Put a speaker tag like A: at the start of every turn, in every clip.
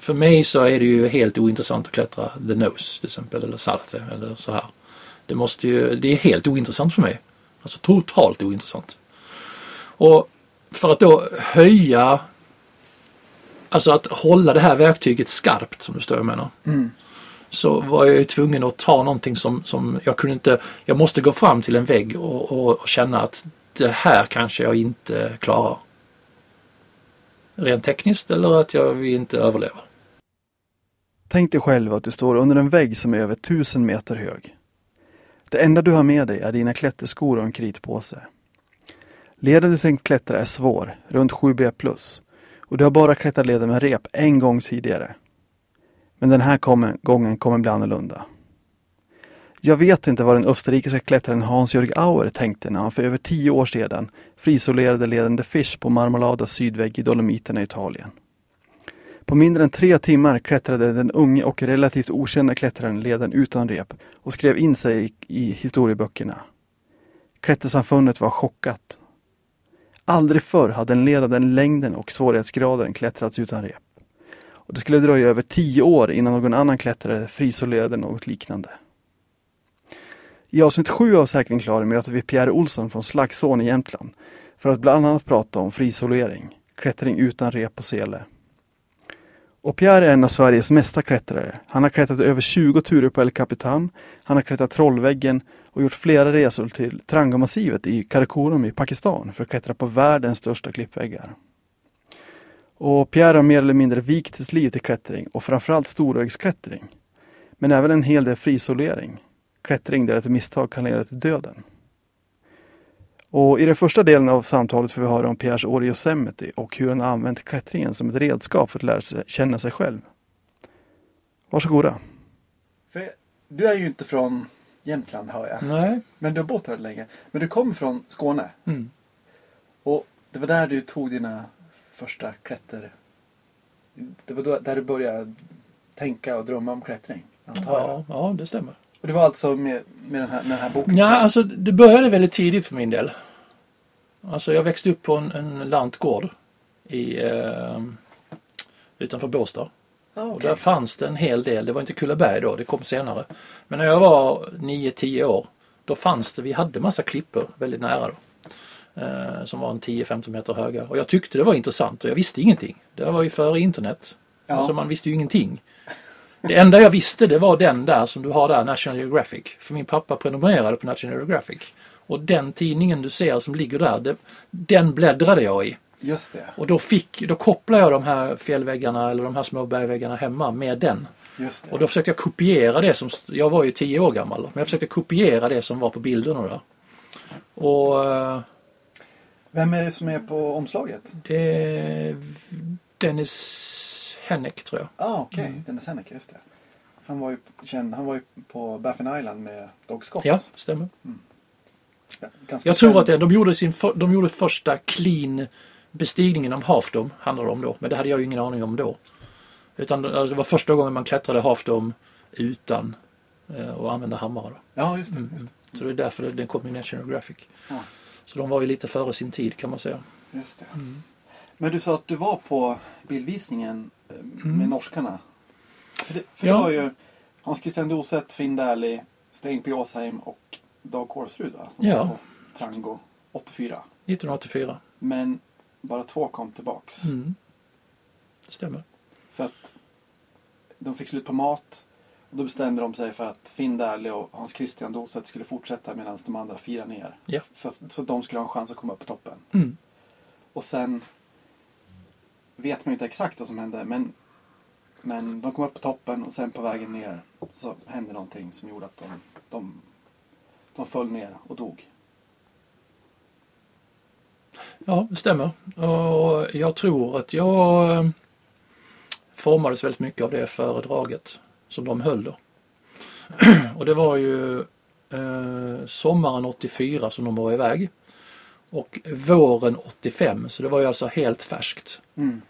A: för mig så är det ju helt ointressant att klättra The Nose till exempel eller Salthe eller så här. Det måste ju, det är helt ointressant för mig. Alltså totalt ointressant. Och för att då höja, alltså att hålla det här verktyget skarpt som du står jag menar.
B: Mm.
A: Så var jag ju tvungen att ta någonting som, som jag kunde inte, jag måste gå fram till en vägg och, och, och känna att det här kanske jag inte klarar. Rent tekniskt eller att jag inte överlever.
B: Tänk dig själv att du står under en vägg som är över tusen meter hög. Det enda du har med dig är dina klätterskor och en kritpåse. Leden du tänkt klättra är svår, runt 7B. Och du har bara klättrat leden med rep en gång tidigare. Men den här kommer, gången kommer bli annorlunda. Jag vet inte vad den österrikiska klättraren Hans-Jörg Auer tänkte när han för över tio år sedan frisolerade leden The Fish på Marmoladas sydvägg i Dolomiterna i Italien. På mindre än tre timmar klättrade den unge och relativt okända klättraren leden utan rep och skrev in sig i, i historieböckerna. Klättersamfundet var chockat. Aldrig förr hade en led av den längden och svårighetsgraden klättrats utan rep. Och det skulle dröja över tio år innan någon annan klättrare frisolerade något liknande. I avsnitt sju av Säkring Klar möter vi Pierre Olsson från Slagsån i Jämtland för att bland annat prata om frisolering, klättring utan rep och sele. Och Pierre är en av Sveriges mesta klättrare. Han har klättrat över 20 turer på El Capitan. Han har klättrat Trollväggen och gjort flera resor till Trangamassivet i Karakorum i Pakistan för att klättra på världens största klippväggar. Och Pierre har mer eller mindre vikt sitt liv till klättring och framförallt storvägsklättring. Men även en hel del frisolering. Klättring där ett misstag kan leda till döden. Och I den första delen av samtalet får vi höra om Pierres år i Yosemite och hur han har använt klättringen som ett redskap för att lära sig känna sig själv. Varsågoda. För du är ju inte från Jämtland hör jag.
A: Nej.
B: Men du har bott här länge. Men du kommer från Skåne.
A: Mm.
B: Och det var där du tog dina första klätter... Det var då, där du började tänka och drömma om klättring. Antar jag.
A: Ja, ja, det stämmer.
B: Och det var alltså med, med den, här, med den här boken?
A: Ja, alltså det började väldigt tidigt för min del. Alltså jag växte upp på en, en lantgård i, eh, utanför Båstad.
B: Ah,
A: Och
B: okej.
A: där fanns det en hel del, det var inte Kullaberg då, det kom senare. Men när jag var 9-10 år, då fanns det, vi hade massa klippor väldigt nära då. Eh, som var en 10-15 meter höga. Och jag tyckte det var intressant och jag visste ingenting. Det var ju före internet.
B: Ja.
A: Alltså man visste ju ingenting. Det enda jag visste det var den där som du har där, National Geographic. För min pappa prenumererade på National Geographic. Och den tidningen du ser som ligger där, det, den bläddrade jag i.
B: Just det.
A: Och då, fick, då kopplade jag de här fjällväggarna eller de här små bergväggarna hemma med den.
B: Just det.
A: Och då försökte jag kopiera det som, jag var ju 10 år gammal, men jag försökte kopiera det som var på bilderna där. Och eh,
B: Vem är det som är på omslaget?
A: det är Dennis Hennek tror jag.
B: Ah, okej.
A: Mm.
B: Dennis Henrik, just det. Han var ju, känd, han var ju på Baffin Island med Dog Scott.
A: Ja, stämmer.
B: Ganska
A: Jag tror
B: känd.
A: att det, de gjorde, sin för, de gjorde första clean bestigningen av Half Dome, handlar det om då. Men det hade jag ju ingen aning om då. Utan alltså, det var första gången man klättrade Half Dome utan eh, att använda hammare. Då.
B: Ja, just det.
A: Mm.
B: Just,
A: Så det är därför den kom i National Geographic.
B: Ja.
A: Så de var ju lite före sin tid kan man säga.
B: just det.
A: Mm.
B: Men du sa att du var på bildvisningen med
A: Mm.
B: norskarna. För det, för
A: Ja.
B: det var ju Hans Christian Doset, Finn Dählie, Sten P. Åsheim och Dag Kårsrud va? Som
A: Ja.
B: på Trango 84.
A: 1984.
B: Men bara två kom tillbaks.
A: Mm. Det stämmer.
B: För att de fick slut på mat. Och då bestämde de sig för att Finn Dählie och Hans Christian Doset skulle fortsätta medan de andra firade ner.
A: Ja.
B: För, så de skulle ha en chans att komma upp på toppen.
A: Mm.
B: Och sen vet man ju inte exakt vad som hände. Men, men de kom upp på toppen och sen på vägen ner så hände någonting som gjorde att de, de, de föll ner och dog.
A: Ja, det stämmer. Och jag tror att jag eh, formades väldigt mycket av det föredraget som de höll då. Och det var ju eh, sommaren 84 som de var iväg. Och våren 85, så det var ju alltså helt färskt.
B: Mm.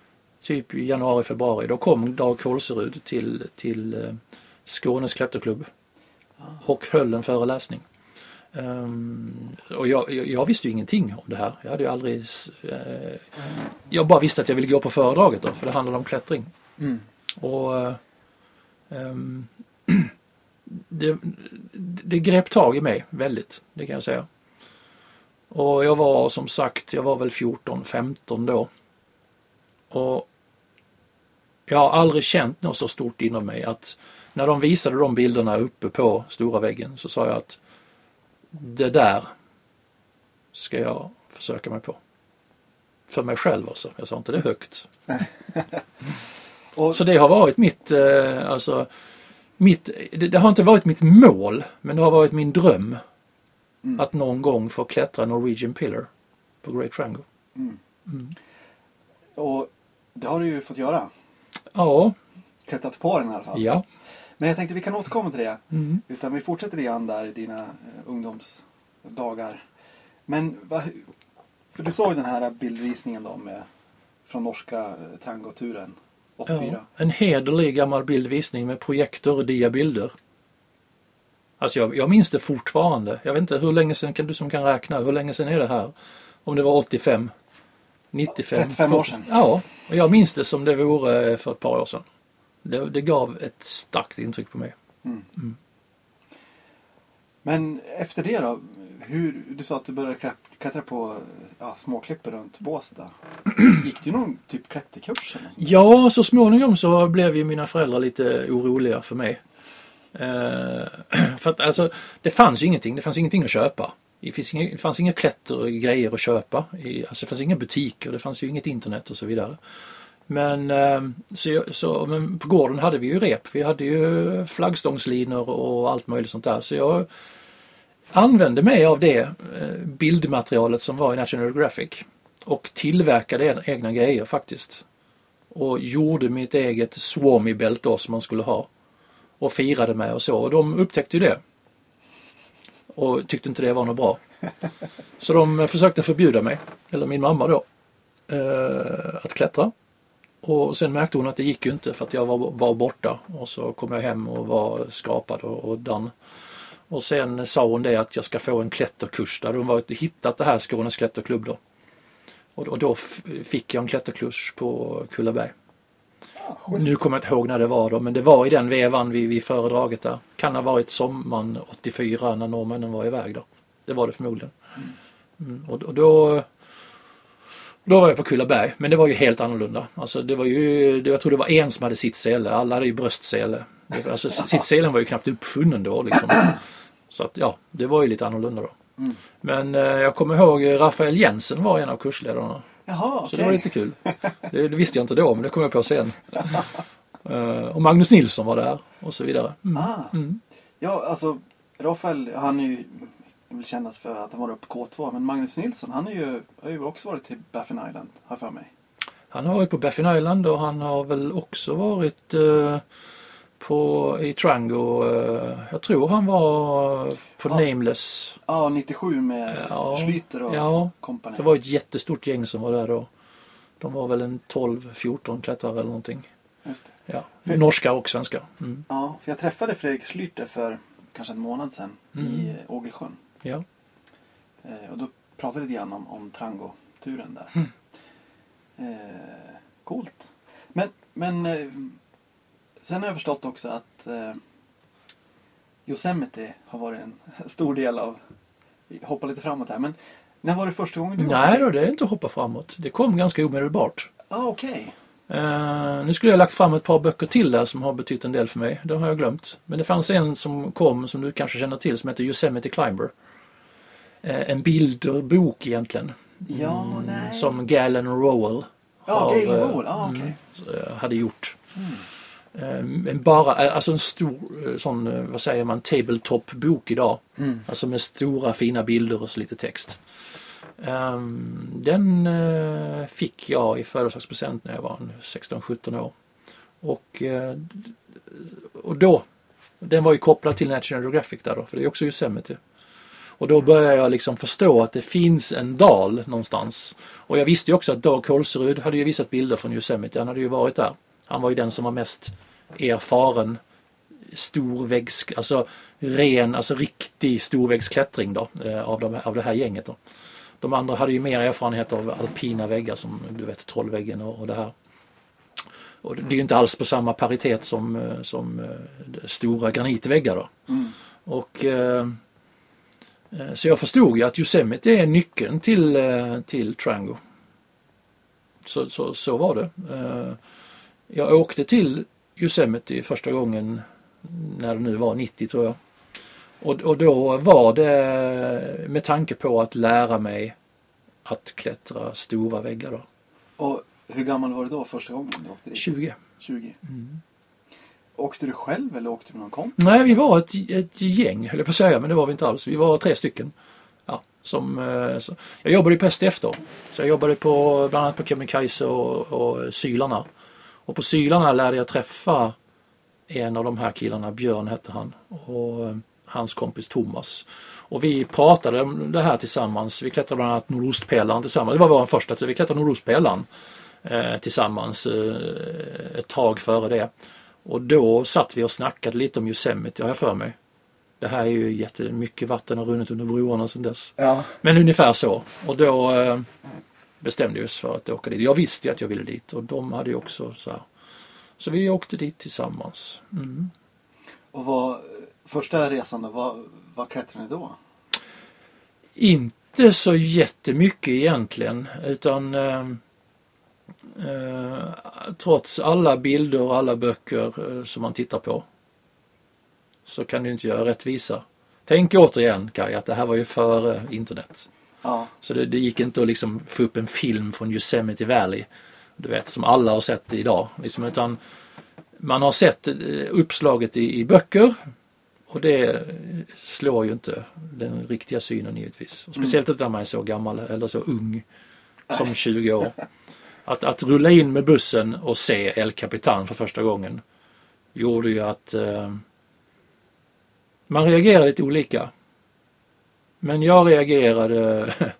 A: Typ januari, februari. Då kom Dag Kolserud till, till eh, Skånes klätterklubb och höll en föreläsning. Ehm, och jag, jag, visste ju ingenting om det här. Jag hade ju aldrig... eh, jag bara visste att jag ville gå på föredraget då, för det handlade om klättring.
B: Mm.
A: Och ehm, det, det grep tag i mig väldigt, det kan jag säga. Och jag var som sagt, jag var väl 14-15 då. Och jag har aldrig känt något så stort inom mig att när de visade de bilderna uppe på stora väggen så sa jag att det där ska jag försöka mig på. För mig själv alltså. Jag sa inte det högt.
B: Och,
A: Så det har varit mitt, eh, alltså, mitt det, det har inte varit mitt mål men det har varit min dröm.
B: Mm.
A: Att någon gång få klättra Norwegian Pillar på Great Triangle.
B: mm.
A: Mm.
B: och det har du ju fått göra.
A: Ja,
B: Klättrat på den i alla fall.
A: ja.
B: Men jag tänkte vi kan återkomma till det.
A: Mm.
B: Utan vi fortsätter lite grann där i dina eh, ungdomsdagar. Men va, för du såg den här bildvisningen då med, från norska eh, Trango-turen 84.
A: Ja, en hederlig gammal bildvisning med projektor och diabilder. Alltså jag, jag minns det fortfarande. Jag vet inte hur länge sedan kan du som kan räkna, hur länge sedan är det här? Om det var 85? 95?
B: 35 år sedan.
A: Ja, och jag minns det som det vore för ett par år sedan. Det, det gav ett starkt intryck på mig.
B: Men efter det då? Hur, du sa att du började klä- klättra på ja, småklippor runt Båstad. Gick du någon typ klätterkurs?
A: Ja, så småningom så blev ju mina föräldrar lite oroliga för mig. Eh, för att alltså, det fanns ju ingenting. Det fanns ingenting att köpa. Det, finns inga, det fanns inga klättergrejer att köpa. I, alltså det fanns inga butiker, det fanns ju inget internet och så vidare. Men, eh, så, så, men på gården hade vi ju rep. Vi hade ju flaggstångslinor och allt möjligt sånt där. Så jag använde mig av det eh, bildmaterialet som var i National Geographic. Och tillverkade egna grejer faktiskt och gjorde mitt eget Swami-bält då som man skulle ha. Och firade med och så. Och de upptäckte ju det. Och tyckte inte det var något bra. Så de försökte förbjuda mig, eller min mamma då, eh, att klättra. Och sen märkte hon att det gick ju inte för att jag var, var borta. Och så kom jag hem och var skrapad och, och dan. Och sen sa hon det att jag ska få en klätterkurs. Där de var hittat det här Skånes klätterklubb då. Och, och då fick jag en klätterkurs på Kullaberg.
B: Ja.
A: Nu kommer jag inte ihåg när det var då, men det var i den vevan vid, vid föredraget där. Kan ha varit sommaren 84 när norrmännen var iväg då. Det var det förmodligen. Mm, och, och då då var jag på Kullaberg, men det var ju helt annorlunda. Alltså det var ju, jag tror det var en som hade sittsele, alla hade ju bröstsele. Alltså sittselen var ju knappt uppfunnen då liksom. Så att ja, det var ju lite annorlunda då.
B: Mm.
A: Men eh, jag kommer ihåg Rafael Jensen var en av kursledarna.
B: Jaha,
A: Så det var lite kul. Det, det visste jag inte då men det kom jag på sen. Eh, och Magnus Nilsson var där och så vidare. Mm.
B: Ah.
A: Mm.
B: Ja, alltså Rafael, han är ju vill kännas för att han var uppe på K2. Men Magnus Nilsson, han är ju, har ju också varit till Baffin Island, har för mig.
A: Han har varit på Baffin Island och han har väl också varit eh, på, i Trango. Eh, jag tror han var på
B: Ja.
A: Nameless.
B: Ja, 97 med
A: Ja,
B: Schlyter och
A: ja.
B: company.
A: Det var ett jättestort gäng som var där då. De var väl en 12-14 klättrare eller någonting.
B: Just det.
A: Ja.
B: För-
A: Norska och svenska. Mm.
B: Ja, för jag träffade Fredrik Schlyter för kanske en månad sedan i
A: Mm.
B: eh, Ågelsjön.
A: Ja.
B: Eh, och då pratade vi lite grann om, om Trango-turen där.
A: Mm.
B: Eh, coolt. Men, men eh, sen har jag förstått också att eh, Yosemite har varit en stor del av, vi hoppar lite framåt här, men när var det första gången du
A: Nej då, det är inte att hoppa framåt. Det kom ganska omedelbart.
B: Ah, okej.
A: Eh, nu skulle jag lagt fram ett par böcker till där som har betytt en del för mig. Det har jag glömt. Men det fanns en som kom som du kanske känner till som heter Yosemite Climber. Eh, en bilderbok egentligen.
B: Ja,
A: Mm,
B: nej.
A: Som Galen Rowell
B: Ja,
A: har,
B: Galen
A: eh,
B: Rowell, ja, okej.
A: mm, eh, hade gjort.
B: Mm.
A: Eh, Men bara, eh, alltså en stor eh, sån, vad säger man, tabletop-bok idag.
B: Mm.
A: Alltså med stora fina bilder och så lite text. Ehm, den eh, fick jag i födelsedagspresent när jag var en 16-17 år. Och, eh, och då, den var ju kopplad till National Geographic där då, för det är också Yosemite. Och då började jag liksom förstå att det finns en dal någonstans. Och jag visste ju också att Dag Kolserud hade ju visat bilder från Yosemite, han hade ju varit där. Han var ju den som var mest erfaren storväggs, alltså ren, alltså riktig storväggsklättring då eh, av, de, av det här gänget. Då. De andra hade ju mer erfarenhet av alpina väggar som du vet Trollväggen och, och det här. Och det är ju inte alls på samma paritet som, eh, som eh, stora granitväggar då.
B: Mm.
A: Och, så jag förstod ju att Yosemite är nyckeln till, till Trango. Så, så, så var det. Jag åkte till Yosemite första gången när det nu var 90 tror jag. Och, och då var det med tanke på att lära mig att klättra stora väggar då.
B: Och hur gammal var du då första gången du åkte dit?
A: 20.
B: 20.
A: Mm.
B: Åkte du själv eller åkte du med någon kompis?
A: Nej, vi var ett, ett gäng höll jag på att säga, men det var vi inte alls. Vi var tre stycken. Ja, som, eh, så. Jag jobbade på STF då. Så jag jobbade på, bland annat på Kebnekaise och, och Sylarna. Och på Sylarna lärde jag träffa en av de här killarna, Björn hette han, och eh, hans kompis Thomas. Och vi pratade om det här tillsammans. Vi klättrade bland annat Nordostpelaren tillsammans. Det var vår första, så vi klättrade Nordostpelaren eh, tillsammans eh, ett tag före det. Och då satt vi och snackade lite om Yosemite, har jag för mig. Det här är ju jättemycket vatten har runnit under broarna sedan dess.
B: Ja.
A: Men ungefär så. Och då eh, bestämde vi oss för att åka dit. Jag visste ju att jag ville dit och de hade ju också så här. Så vi åkte dit tillsammans. Mm.
B: Och vad, första resan då, vad, vad klättrade ni då?
A: Inte så jättemycket egentligen utan eh, eh, trots alla bilder och alla böcker eh, som man tittar på så kan du inte göra rättvisa. Tänk återigen Kaj att det här var ju före internet.
B: Ja.
A: Så det, det gick inte att liksom få upp en film från Yosemite Valley. Du vet som alla har sett idag. Liksom, utan man har sett eh, uppslaget i, i böcker och det slår ju inte den riktiga synen givetvis. Och speciellt inte när man är så gammal eller så ung som 20 år. Att, att rulla in med bussen och se El Capitan för första gången gjorde ju att eh, man reagerade lite olika. Men jag reagerade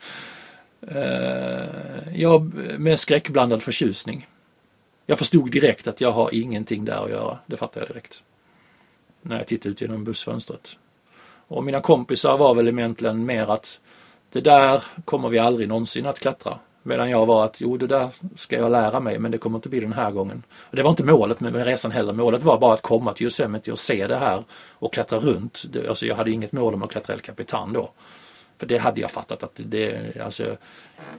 A: eh, jag, med skräckblandad förtjusning. Jag förstod direkt att jag har ingenting där att göra. Det fattade jag direkt. När jag tittade ut genom bussfönstret. Och mina kompisar var väl egentligen mer att det där kommer vi aldrig någonsin att klättra. Medan jag var att jo det där ska jag lära mig men det kommer inte bli den här gången. Och det var inte målet med, med resan heller. Målet var bara att komma till Yosemite och se det här och klättra runt. Det, alltså jag hade inget mål om att klättra El Capitan då. För det hade jag fattat att det, alltså,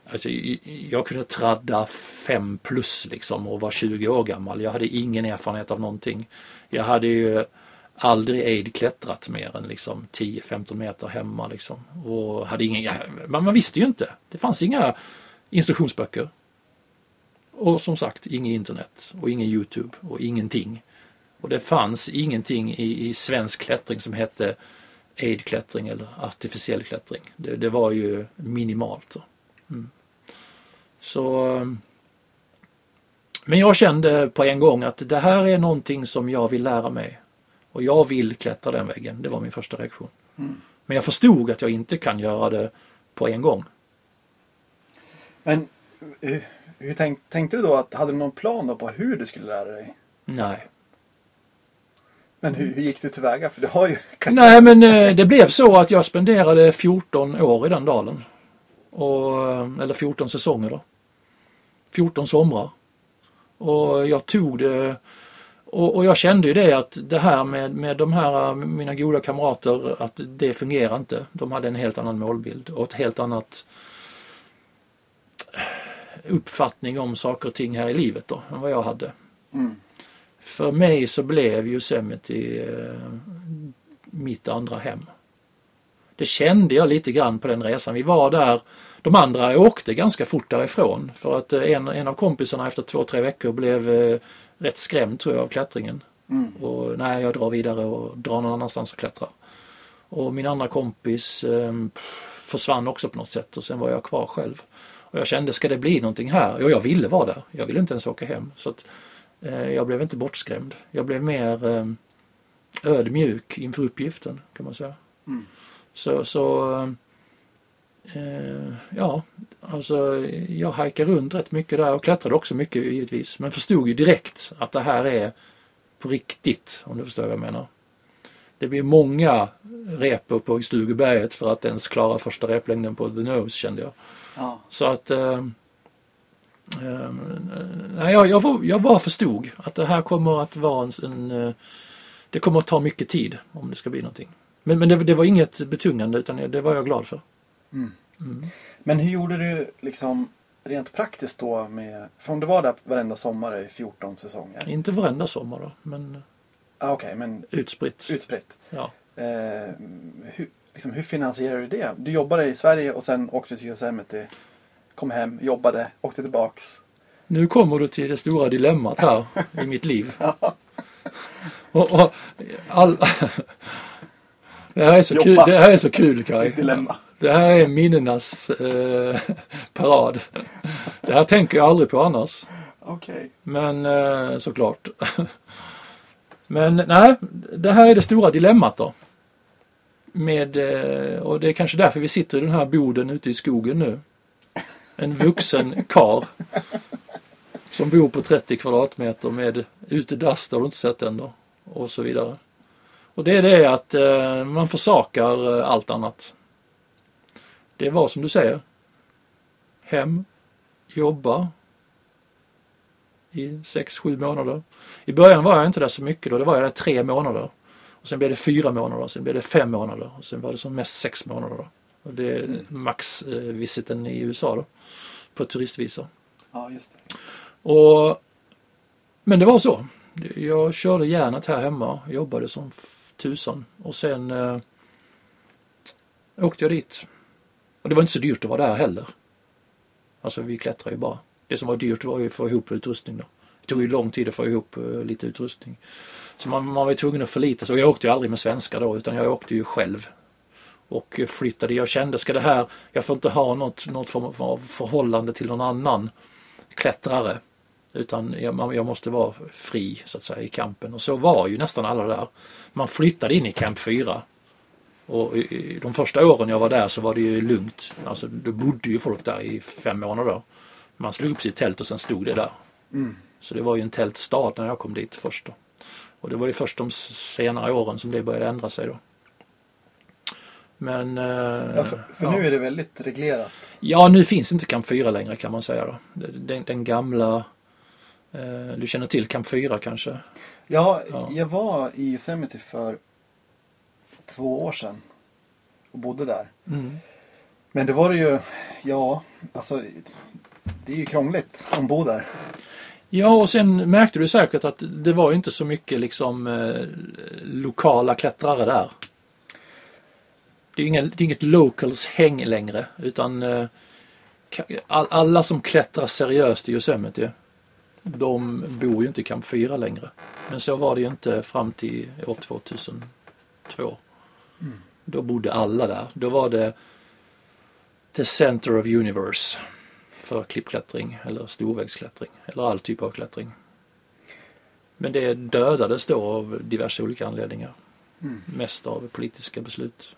A: alltså jag kunde tradda fem plus liksom och var 20 år gammal. Jag hade ingen erfarenhet av någonting. Jag hade ju aldrig aid klättrat mer än liksom 10-15 meter hemma liksom. Och hade ingen, man, man visste ju inte. Det fanns inga instruktionsböcker. Och som sagt, inget internet och ingen Youtube och ingenting. Och det fanns ingenting i, i svensk klättring som hette aid-klättring eller artificiell klättring. Det, det var ju minimalt. Mm. Så Men jag kände på en gång att det här är någonting som jag vill lära mig. Och jag vill klättra den väggen. Det var min första reaktion.
B: Mm.
A: Men jag förstod att jag inte kan göra det på en gång.
B: Men hur, hur tänk, tänkte du då att, hade du någon plan då på hur du skulle lära dig?
A: Nej.
B: Men hur, hur gick du tillväga? För du har ju
A: Nej men eh, det blev så att jag spenderade 14 år i den dalen. Och, eh, eller 14 säsonger då. 14 somrar. Och jag tog det och, och jag kände ju det att det här med, med de här mina goda kamrater att det fungerar inte. De hade en helt annan målbild och ett helt annat uppfattning om saker och ting här i livet då än vad jag hade.
B: Mm.
A: För mig så blev Yosemite eh, mitt andra hem. Det kände jag lite grann på den resan. Vi var där, de andra åkte ganska fort därifrån för att eh, en, en av kompisarna efter två, tre veckor blev eh, rätt skrämd tror jag av klättringen.
B: Mm.
A: Och nej, jag drar vidare och drar någon annanstans och klättrar. Och min andra kompis eh, försvann också på något sätt och sen var jag kvar själv. Och jag kände, ska det bli någonting här? Ja, jag ville vara där. Jag ville inte ens åka hem. Så att, eh, jag blev inte bortskrämd. Jag blev mer eh, ödmjuk inför uppgiften kan man säga.
B: Mm.
A: Så, så eh, ja, alltså jag hajkade runt rätt mycket där och klättrade också mycket givetvis. Men förstod ju direkt att det här är på riktigt om du förstår vad jag menar. Det blir många repor på Stugeberget för att ens klara första replängden på The Nose kände jag.
B: Ja.
A: Så att eh, nej, jag, jag, jag bara förstod att det här kommer att vara en, en eh, det kommer att ta mycket tid om det ska bli någonting. Men, men det, det var inget betungande utan det var jag glad för.
B: Men hur gjorde du liksom rent praktiskt då med, för om du var där varenda sommar i 14 säsonger.
A: Inte varenda sommar då, men
B: Ah, Okej, men
A: utspritt.
B: utspritt.
A: Ja.
B: Eh, hur, liksom, hur finansierar du det? Du jobbade i Sverige och sen åkte till Yosemite. Kom hem, jobbade, åkte tillbaks.
A: Nu kommer du till det stora dilemmat här i mitt liv. Och, och, all... det, här är så kul, det här är så kul Kaj.
B: Dilemma.
A: Det här är minnenas eh, parad. Det här tänker jag aldrig på annars.
B: Okej.
A: Men eh, såklart. Men nej, det här är det stora dilemmat då. Med, eh, och det är kanske därför vi sitter i den här boden ute i skogen nu. En vuxen kar Som bor på 30 kvadratmeter med utedass, det har du inte sett än då. Och så vidare. Och det är det att eh, man försakar eh, allt annat. Det var som du säger. Hem, jobba, i 6-7 månader. I början var jag inte där så mycket då, det var jag där tre månader. Och Sen blev det fyra månader, sen blev det fem månader och sen var det som mest sex månader. Då. Och det är max-visiten i USA då, på turistvisa.
B: Ja, just det.
A: Och, men det var så. Jag körde järnet här hemma, jobbade som tusan och sen eh, åkte jag dit. Och det var inte så dyrt att vara där heller. Alltså vi klättrar ju bara. Det som var dyrt var ju att få ihop utrustning då. Det tog ju lång tid att få ihop eh, lite utrustning. Så man, man var tvungen att förlita sig. Och jag åkte ju aldrig med svenskar då utan jag åkte ju själv. Och flyttade. Jag kände, ska det här, jag får inte ha något, något form av förhållande till någon annan klättrare. Utan jag, jag måste vara fri så att säga i kampen. Och så var ju nästan alla där. Man flyttade in i camp 4. Och i, i de första åren jag var där så var det ju lugnt. Alltså det bodde ju folk där i fem månader. Man slog upp sitt tält och sen stod det där.
B: Mm.
A: Så det var ju en tältstad när jag kom dit först då. Och det var ju först de senare åren som det började ändra sig då. Men... eh,
B: Ja, för för
A: ja.
B: nu är det väldigt reglerat.
A: Ja, nu finns inte Camp 4 längre kan man säga då. Den, den gamla... Eh, du känner till Camp 4 kanske?
B: Ja,
A: Ja.
B: jag var i Yosemite för två år sedan. Och bodde där.
A: Mm.
B: Men det var det ju, ja, alltså det är ju krångligt att bo där.
A: Ja, och sen märkte du säkert att det var ju inte så mycket liksom eh, lokala klättrare där. Det är, inga, det är inget locals häng längre utan eh, all, alla som klättrar seriöst i Yosemite de bor ju inte i Camp 4 längre. Men så var det ju inte fram till år 2002. Då bodde alla där. Då var det the center of universe för klippklättring eller storvägsklättring eller all typ av klättring. Men det dödades då av diverse olika anledningar.
B: Mm.
A: Mest av politiska beslut.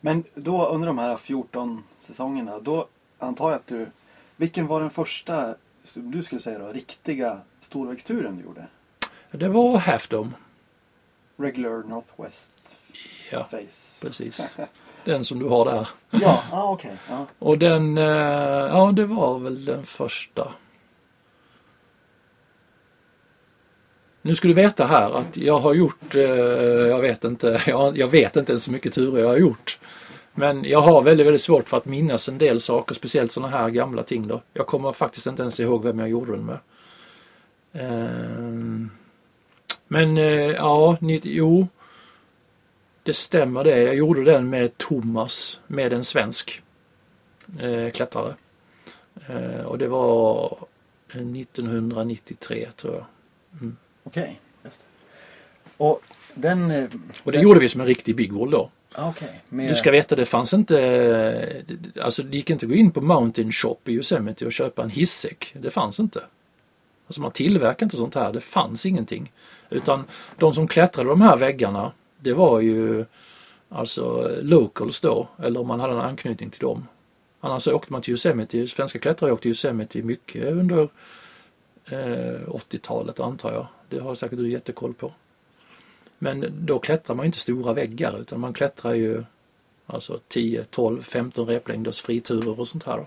B: Men då under de här 14 säsongerna, då antar jag att du, vilken var den första, du skulle säga då, riktiga storvägsturen du gjorde?
A: Det var Half Dome.
B: Regular Northwest
A: Ja,
B: Face.
A: precis. Den som du har där.
B: Ja, ah, okej. Ja.
A: Och den, eh, ja det var väl den första. Nu ska du veta här att jag har gjort, eh, jag vet inte, jag, jag vet inte ens så mycket turer jag har gjort. Men jag har väldigt, väldigt svårt för att minnas en del saker, speciellt sådana här gamla ting då. Jag kommer faktiskt inte ens ihåg vem jag gjorde den med. Ehm, men eh, ja, ni, jo. Det stämmer det. Jag gjorde den med Thomas, med en svensk eh, klättrare. Eh, och det var eh, 1993 tror jag.
B: Okej, just det. Och den... eh,
A: Och det
B: den,
A: gjorde vi som en riktig big wall då.
B: ah, Okej. med-
A: Du ska veta, det fanns inte... eh, Alltså det gick inte att gå in på Mountain Shop i Yosemite och köpa en hissäck. Det fanns inte. Alltså man tillverkar inte sånt här. Det fanns ingenting. Utan de som klättrade de här väggarna, det var ju alltså locals då. Eller om man hade en anknytning till dem. Annars så åkte man till Yosemite. Svenska klättrare åkte till Yosemite mycket under eh, 80-talet antar jag. Det har säkert du jättekoll på. Men då klättrar man inte stora väggar utan man klättrar ju alltså 10, 12, 15 replängders friturer och sånt här. Då.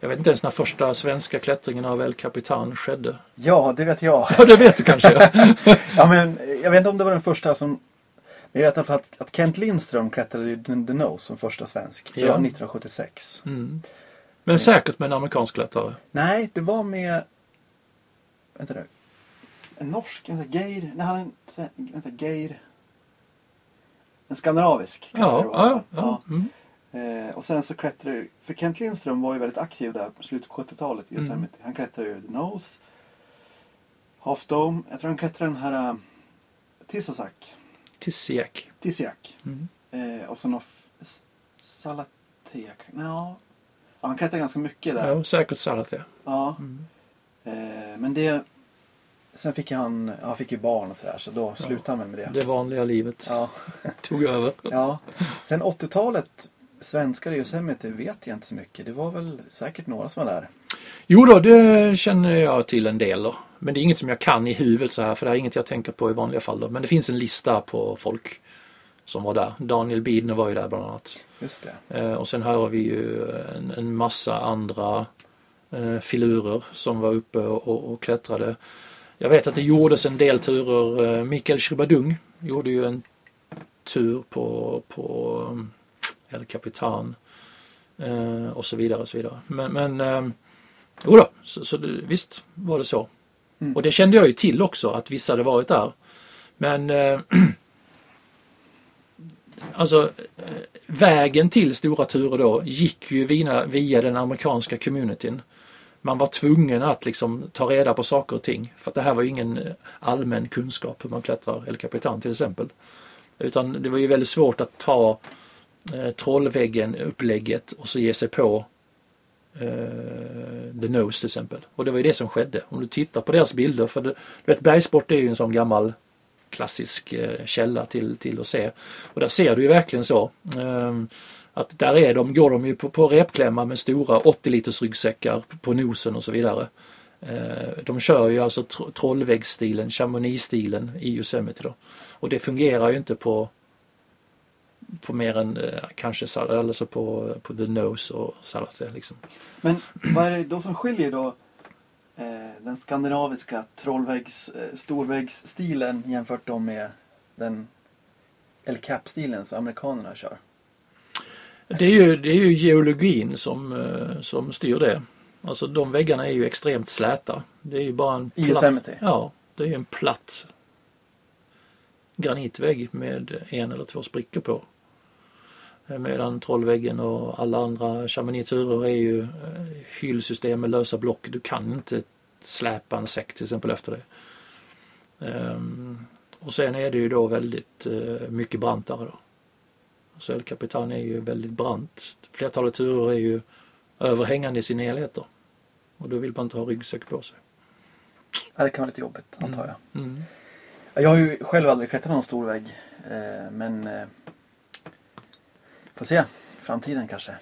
A: Jag vet inte ens när första svenska klättringen av El Capitan skedde.
B: Ja, det vet jag.
A: Ja, det vet du kanske.
B: ja, men jag vet inte om det var den första som... Men jag vet att, att Kent Lindström klättrade i The Nose som första svensk. Det
A: Ja.
B: var 1976.
A: Mm. Men säkert med en amerikansk klättrare.
B: Nej, det var med... Vänta nu. En norsk, vänta, Geir... Nej, han. Vänta, Geir... En skandinavisk.
A: Ja,
B: då,
A: ja, ja. Mm.
B: Eh, och sen så klättrade För Kent Lindström var ju väldigt aktiv där på slutet på 70-talet i
A: Mm.
B: Han klättrade ju The Nose. Half Dome. Jag tror han klättrade den här... Uh, Tisasak.
A: Tissiak.
B: Tissiak.
A: Mm.
B: Eh, och så någon... f- Salatek. Ja. ja. Han klättrade ganska mycket där.
A: Ja, säkert Salat det.
B: Ja.
A: Mm.
B: Eh, men det... Sen fick han, han fick ju barn och sådär så då
A: Ja.
B: slutade han väl med det.
A: Det vanliga livet
B: Ja,
A: tog över.
B: ja. Sen 80-talet, svenskar i Yosemite vet jag inte så mycket. Det var väl säkert några som var där.
A: Jo då, det känner jag till en del då. Men det är inget som jag kan i huvudet så här för det är inget jag tänker på i vanliga fall då. Men det finns en lista på folk som var där. Daniel Bidner var ju där bland annat.
B: Just det.
A: Eh, och sen har vi ju en, en massa andra eh, filurer som var uppe och, och, klättrade. Jag vet att det gjordes en del turer. Eh, Mikael Shibadung gjorde ju en tur på, på um, El Capitan och så vidare. Och så vidare. Men, men jo då, så, så det, visst var det så.
B: Mm.
A: Och det kände jag ju till också att vissa hade varit där. Men eh, alltså eh, vägen till stora turer då gick ju via, via den amerikanska communityn. Man var tvungen att liksom ta reda på saker och ting. För att det här var ju ingen eh, allmän kunskap hur man klättrar El Capitan till exempel. Utan det var ju väldigt svårt att ta eh, trollväggen, upplägget och så ge sig på Eh, the Nose till exempel. Och det var ju det som skedde. Om du tittar på deras bilder, för det, du vet bergsport är ju en sån gammal klassisk eh, källa till, till att se. Och där ser du ju verkligen så. Ehm, att där är de, går de ju på, på repklämma med stora 80 liters ryggsäckar på nosen och så vidare. Eh, de kör ju alltså tr- trollväggsstilen, Chamonix-stilen i Yosemite då. Och det fungerar ju inte på på mer än eh, kanske eller så på, på The Nose och Salate liksom.
B: Men vad är det då som skiljer då eh, den skandinaviska trollväggs, eh, storväggsstilen jämfört då med den El Cap-stilen som amerikanerna kör?
A: Det är ju, det är ju geologin som, som styr det. Alltså de väggarna är ju extremt släta. Det är ju bara en platt,
B: Yosemite?
A: Ja, det är ju en platt granitvägg med en eller två sprickor på. Eh, Medan trollväggen och alla andra chamoniturer är ju eh, hyllsystem med lösa block. Du kan inte släpa en säck till exempel efter det. Ehm, och sen är det ju då väldigt eh, mycket brantare då. Så El Capitan är ju väldigt brant. Flertalet turer är ju överhängande i sina helheter. Och då vill man inte ha ryggsäck på sig.
B: Ja, det kan vara lite jobbigt antar jag.
A: Mm.
B: Jag har ju själv aldrig klättrat någon stor vägg. Men får se. Framtiden kanske.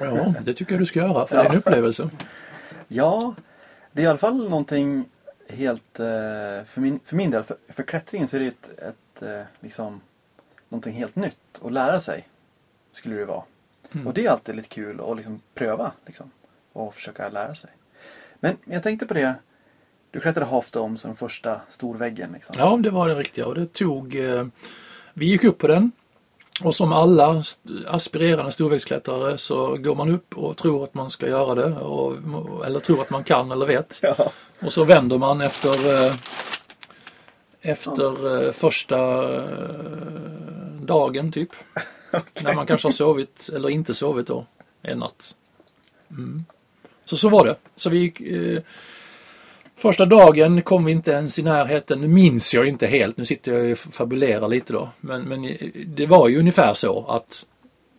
A: Ja, det tycker jag du ska göra för det är en upplevelse.
B: Ja, det är i alla fall någonting helt, eh, för min, för min del, för, för klättringen så är det ett, ett eh, liksom, någonting helt nytt att lära sig. Skulle det vara.
A: Mm.
B: Och det är alltid lite kul att liksom pröva liksom, och försöka lära sig. Men jag tänkte på det, du klättrade Half Dome som första storväggen. Liksom.
A: Ja, det var den riktiga och det tog... Eh, vi gick upp på den och som alla aspirerande storvägsklättrare så går man upp och tror att man ska göra det och, eller tror att man kan eller vet.
B: Ja.
A: Och så vänder man efter eh, efter eh, första eh, dagen typ. När man kanske har sovit eller inte sovit då en natt. Mm. Så så var det. Så vi gick, eh, Första dagen kom vi inte ens i närheten. Nu minns jag inte helt. Nu sitter jag och fabulerar lite då. Men, men det var ju ungefär så att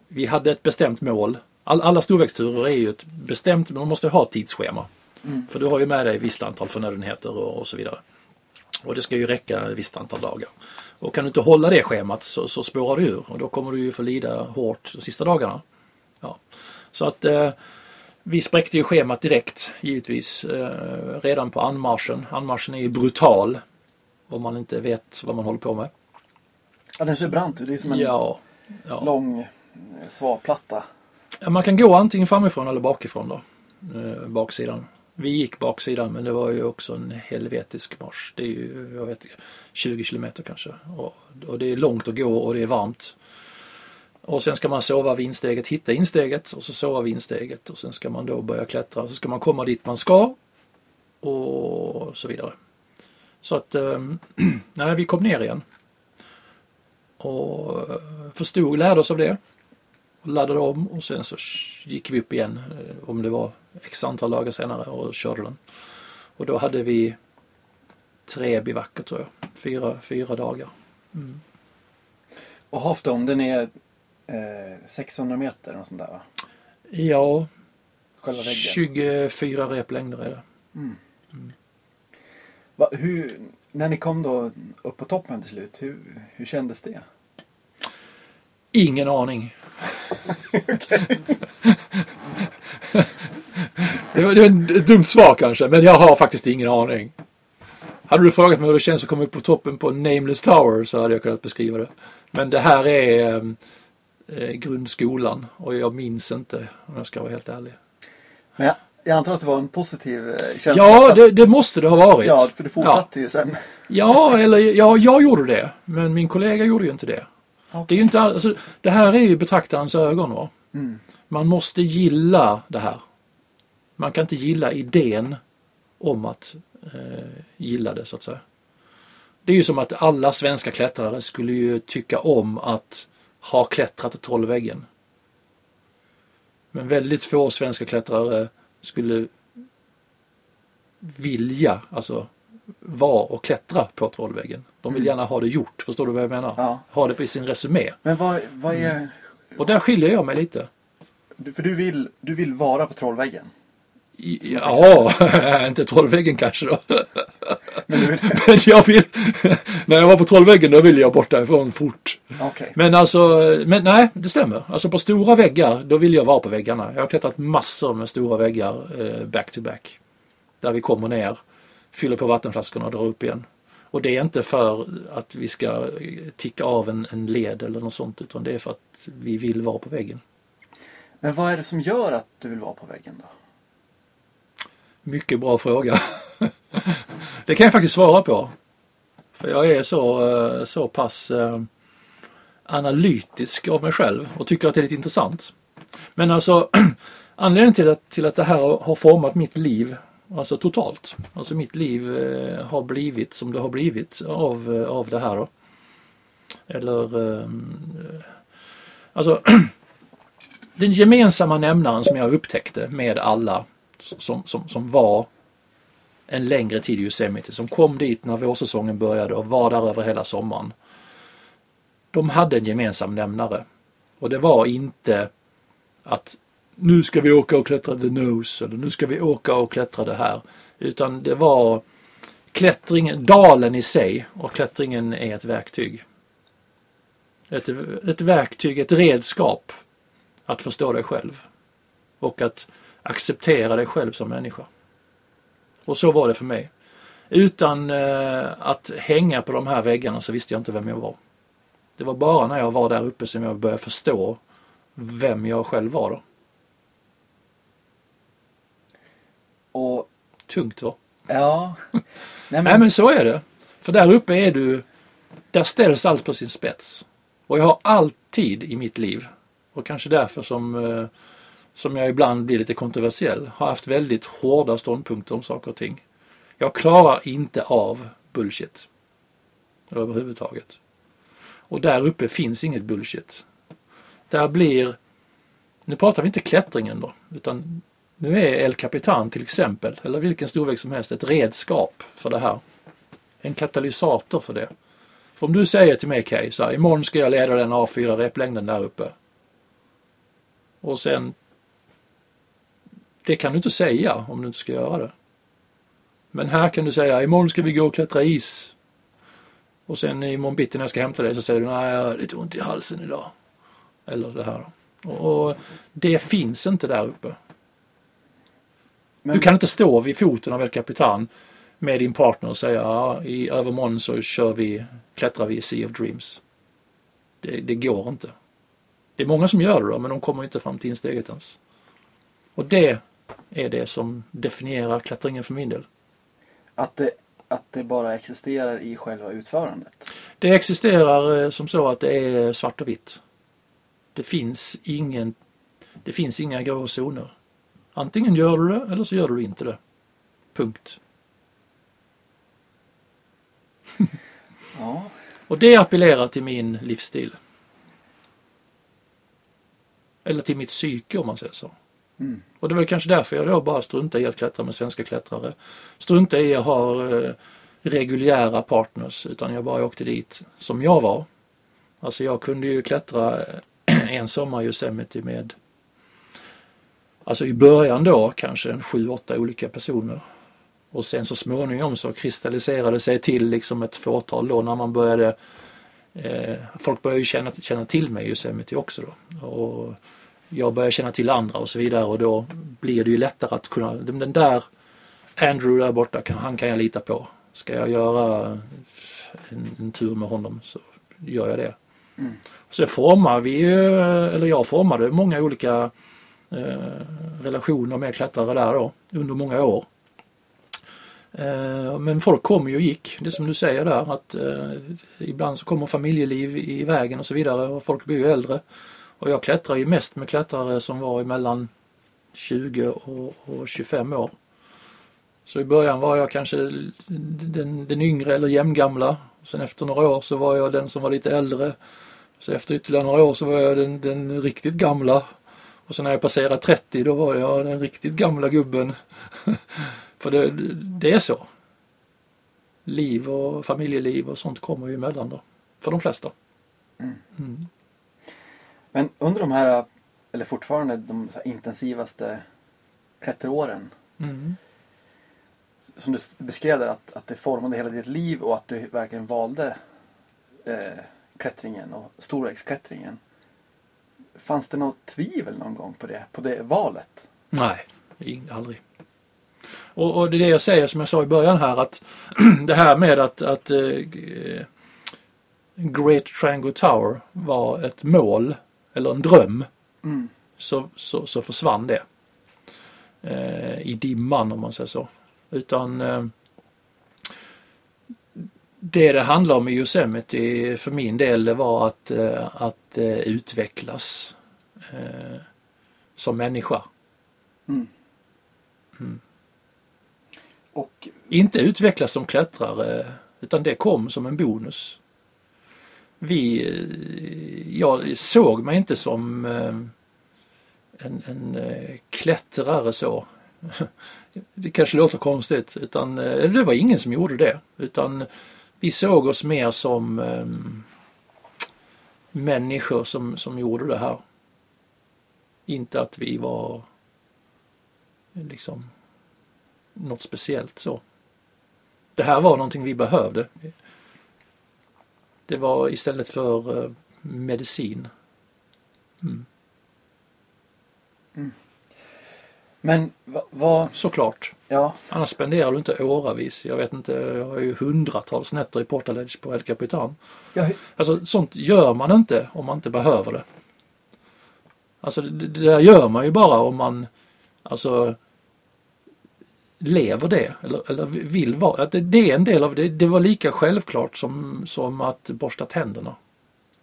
A: vi hade ett bestämt mål. All, alla storvägsturer är ju ett bestämt, man måste ha ett tidsschema.
B: Mm.
A: För du har ju med dig ett visst antal förnödenheter och, och så vidare. Och det ska ju räcka ett visst antal dagar. Och kan du inte hålla det schemat så, så spårar du ur och då kommer du ju få lida hårt de sista dagarna. Ja. Så att eh, vi spräckte ju schemat direkt givetvis eh, redan på anmarschen. Anmarschen är ju brutal om man inte vet vad man håller på med.
B: ja, den ser brant ut. Det är som en
A: Ja, ja.
B: lång eh, svavplatta.
A: Ja, man kan gå antingen framifrån eller bakifrån då. Eh, baksidan. Vi gick baksidan men det var ju också en helvetisk marsch. Det är ju, jag vet 20 kilometer kanske. Och, och det är långt att gå och det är varmt. Och sen ska man sova vid insteget, hitta insteget och så sova vid insteget och sen ska man då börja klättra och så ska man komma dit man ska och så vidare. Så att, äh, nej, vi kom ner igen. Och eh, förstod, lärde oss av det. Och laddade om och sen så gick vi upp igen, eh, om det var x antal dagar senare och körde den. Och då hade vi tre bivacker tror jag, fyra, fyra dagar. Mm.
B: Och Hafdom den är 600 meter och sånt där va?
A: Ja,
B: Själva väggen.
A: 24 replängder är det.
B: Mm. Va, hur, när ni kom då upp på toppen till slut, hur, hur kändes det?
A: Ingen aning. det, var, det var ett dumt svar kanske, men jag har faktiskt ingen aning. Hade du frågat mig hur det känns att komma upp på toppen på Nameless Tower så hade jag kunnat beskriva det. Men det här är eh, grundskolan och jag minns inte om jag ska vara helt ärlig.
B: Men jag, jag antar att det var en positiv eh, känsla?
A: Ja, det, det måste det ha varit.
B: Ja, för du fortsatte ju sen.
A: Ja, eller ja, jag gjorde det. Men min kollega gjorde ju inte det.
B: Okej.
A: Det är ju inte all, alltså, Det här är ju betraktarens ögon. Va?
B: Mm.
A: Man måste gilla det här. Man kan inte gilla idén om att eh, gilla det så att säga. Det är ju som att alla svenska klättrare skulle ju tycka om att ha klättrat Trollväggen. Men väldigt få svenska klättrare skulle vilja, alltså vara och klättra på Trollväggen. De vill
B: Mm.
A: gärna ha det gjort, förstår du vad jag menar?
B: Ja.
A: Ha det på sin resumé.
B: Men vad, vad är...
A: Och där skiljer jag mig lite.
B: För du vill, du vill vara på Trollväggen?
A: Ja, inte Trollväggen kanske då.
B: Men du vill...
A: Men jag vill, när jag var på Trollväggen då ville jag bort därifrån fort.
B: Okej.
A: Men alltså, men nej det stämmer. Alltså på stora väggar, då vill jag vara på väggarna. Jag har klättrat massor med stora väggar eh, back to back. Där vi kommer ner, fyller på vattenflaskorna och drar upp igen. Och det är inte för att vi ska eh, ticka av en, en led eller något sånt utan det är för att vi vill vara på väggen.
B: Men vad är det som gör att du vill vara på väggen då?
A: Mycket bra fråga. det kan jag faktiskt svara på. För jag är så, eh, så pass eh, analytisk av mig själv och tycker att det är lite intressant. Men alltså anledningen till att, till att det här har format mitt liv, alltså totalt. Alltså mitt liv eh, har blivit som det har blivit av, eh, av det här då. Eller eh, Alltså den gemensamma nämnaren som jag upptäckte med alla som, som, som var en längre tid i Yosemite, som kom dit när vårsäsongen började och var där över hela sommaren. De hade en gemensam nämnare. Och det var inte att nu ska vi åka och klättra the nose eller nu ska vi åka och klättra det här. Utan det var klättringen, dalen i sig och klättringen är ett verktyg. Ett, ett verktyg, ett redskap att förstå dig själv. Och att acceptera dig själv som människa. Och så var det för mig. Utan eh, att hänga på de här väggarna så visste jag inte vem jag var. Det var bara när jag var där uppe som jag började förstå vem jag själv var då.
B: Och
A: Tungt va?
B: ja... Nej men,
A: Nej men så är det. För där uppe är du, där ställs allt på sin spets. Och jag har alltid i mitt liv, och kanske därför som, eh, som jag ibland blir lite kontroversiell, har haft väldigt hårda ståndpunkter om saker och ting. Jag klarar inte av bullshit. Överhuvudtaget. Och där uppe finns inget bullshit. Där blir, nu pratar vi inte klättringen då, utan nu är El Capitan till exempel, eller vilken storväg som helst, ett redskap för det här. En katalysator för det. För om du säger till mig Kaj, så här, imorgon ska jag leda den A4 replängden där uppe. Och sen, det kan du inte säga om du inte ska göra det. Men här kan du säga, imorgon ska vi gå och klättra is. Och sen imorgon bitti när jag ska hämta dig så säger du, nej jag har lite ont i halsen idag. Eller det här. Och, och det finns inte där uppe.
B: men,
A: Du kan inte stå vid foten av El Capitan med din partner och säga ja, i övermorgon så kör vi, klättrar vi i Sea of Dreams. Det, det går inte. Det är många som gör det då, men de kommer inte fram till insteget ens. Och det är det som definierar klättringen för min del.
B: Att det, att det bara existerar i själva utförandet?
A: Det existerar eh, som så att det är svart och vitt. Det finns ingen det finns inga grå zoner. Antingen gör du det eller så gör du inte det. Punkt.
B: Ja.
A: Och det appellerar till min livsstil. Eller till mitt psyke om man säger så.
B: Mm.
A: Och det var kanske därför jag då bara struntade i att klättra med svenska klättrare. Struntade i att ha eh, reguljära partners utan jag bara åkte dit som jag var. Alltså jag kunde ju klättra eh, en sommar i Yosemite med Alltså i början då kanske en sju, åtta olika personer. Och sen så småningom så kristalliserade sig till liksom ett fåtal då när man började eh, Folk började ju känna, känna till mig i Yosemite också då. Och jag började känna till andra och så vidare och då blir det ju lättare att kunna, den där Andrew där borta, kan, han kan jag lita på. Ska jag göra en, en tur med honom så gör jag det.
B: Mm.
A: Så formar vi ju, eller jag formade många olika eh, relationer med klättrare där då under många år. Eh, men folk kommer ju och gick. Det som du säger där att eh, ibland så kommer familjeliv i vägen och så vidare och folk blir ju äldre. Och jag klättrar ju mest med klättrare som var mellan 20 och, och 25 år. Så i början var jag kanske den, den yngre eller jämngamla. Sen efter några år så var jag den som var lite äldre. Så efter ytterligare några år så var jag den, den riktigt gamla. Och sen när jag passerade 30 då var jag den riktigt gamla gubben. För det, det är så. Liv och familjeliv och sånt kommer ju emellan då. För de flesta.
B: Mm. Men under de här, eller fortfarande de intensivaste klätteråren.
A: Mm.
B: Som du beskrev där, att, att det formade hela ditt liv och att du verkligen valde eh, klättringen och storvägsklättringen. Fanns det något tvivel någon gång på det, på det valet?
A: Nej, aldrig. Och, och det är det jag säger som jag sa i början här att det här med att, att eh, Great Triangle Tower var ett mål eller en dröm
B: Mm.
A: så, så, så försvann det. Eh, I dimman om man säger så. Utan eh, det det handlar om i Yosemite för min del det var att, eh, att eh, utvecklas eh, som människa.
B: Mm.
A: Mm.
B: Och
A: Inte utvecklas som klättrare utan det kom som en bonus. Vi, jag såg mig inte som eh, en, en eh, klättrare så. Det kanske låter konstigt utan eh, det var ingen som gjorde det utan vi såg oss mer som människor som, som gjorde det här. Inte att vi var liksom något speciellt så. Det här var någonting vi behövde. Det var istället för eh, medicin. Mm.
B: Men vad... Va,
A: Såklart.
B: ja,
A: Annars spenderar du inte åravis. Jag vet inte, jag har ju hundratals nätter i Portaledge på El Capitan.
B: ja,
A: Alltså sånt gör man inte om man inte behöver det. Alltså det, det där gör man ju bara om man alltså lever det eller, eller vill vara. Att det, det är en del av det. Det var lika självklart som, som att borsta tänderna.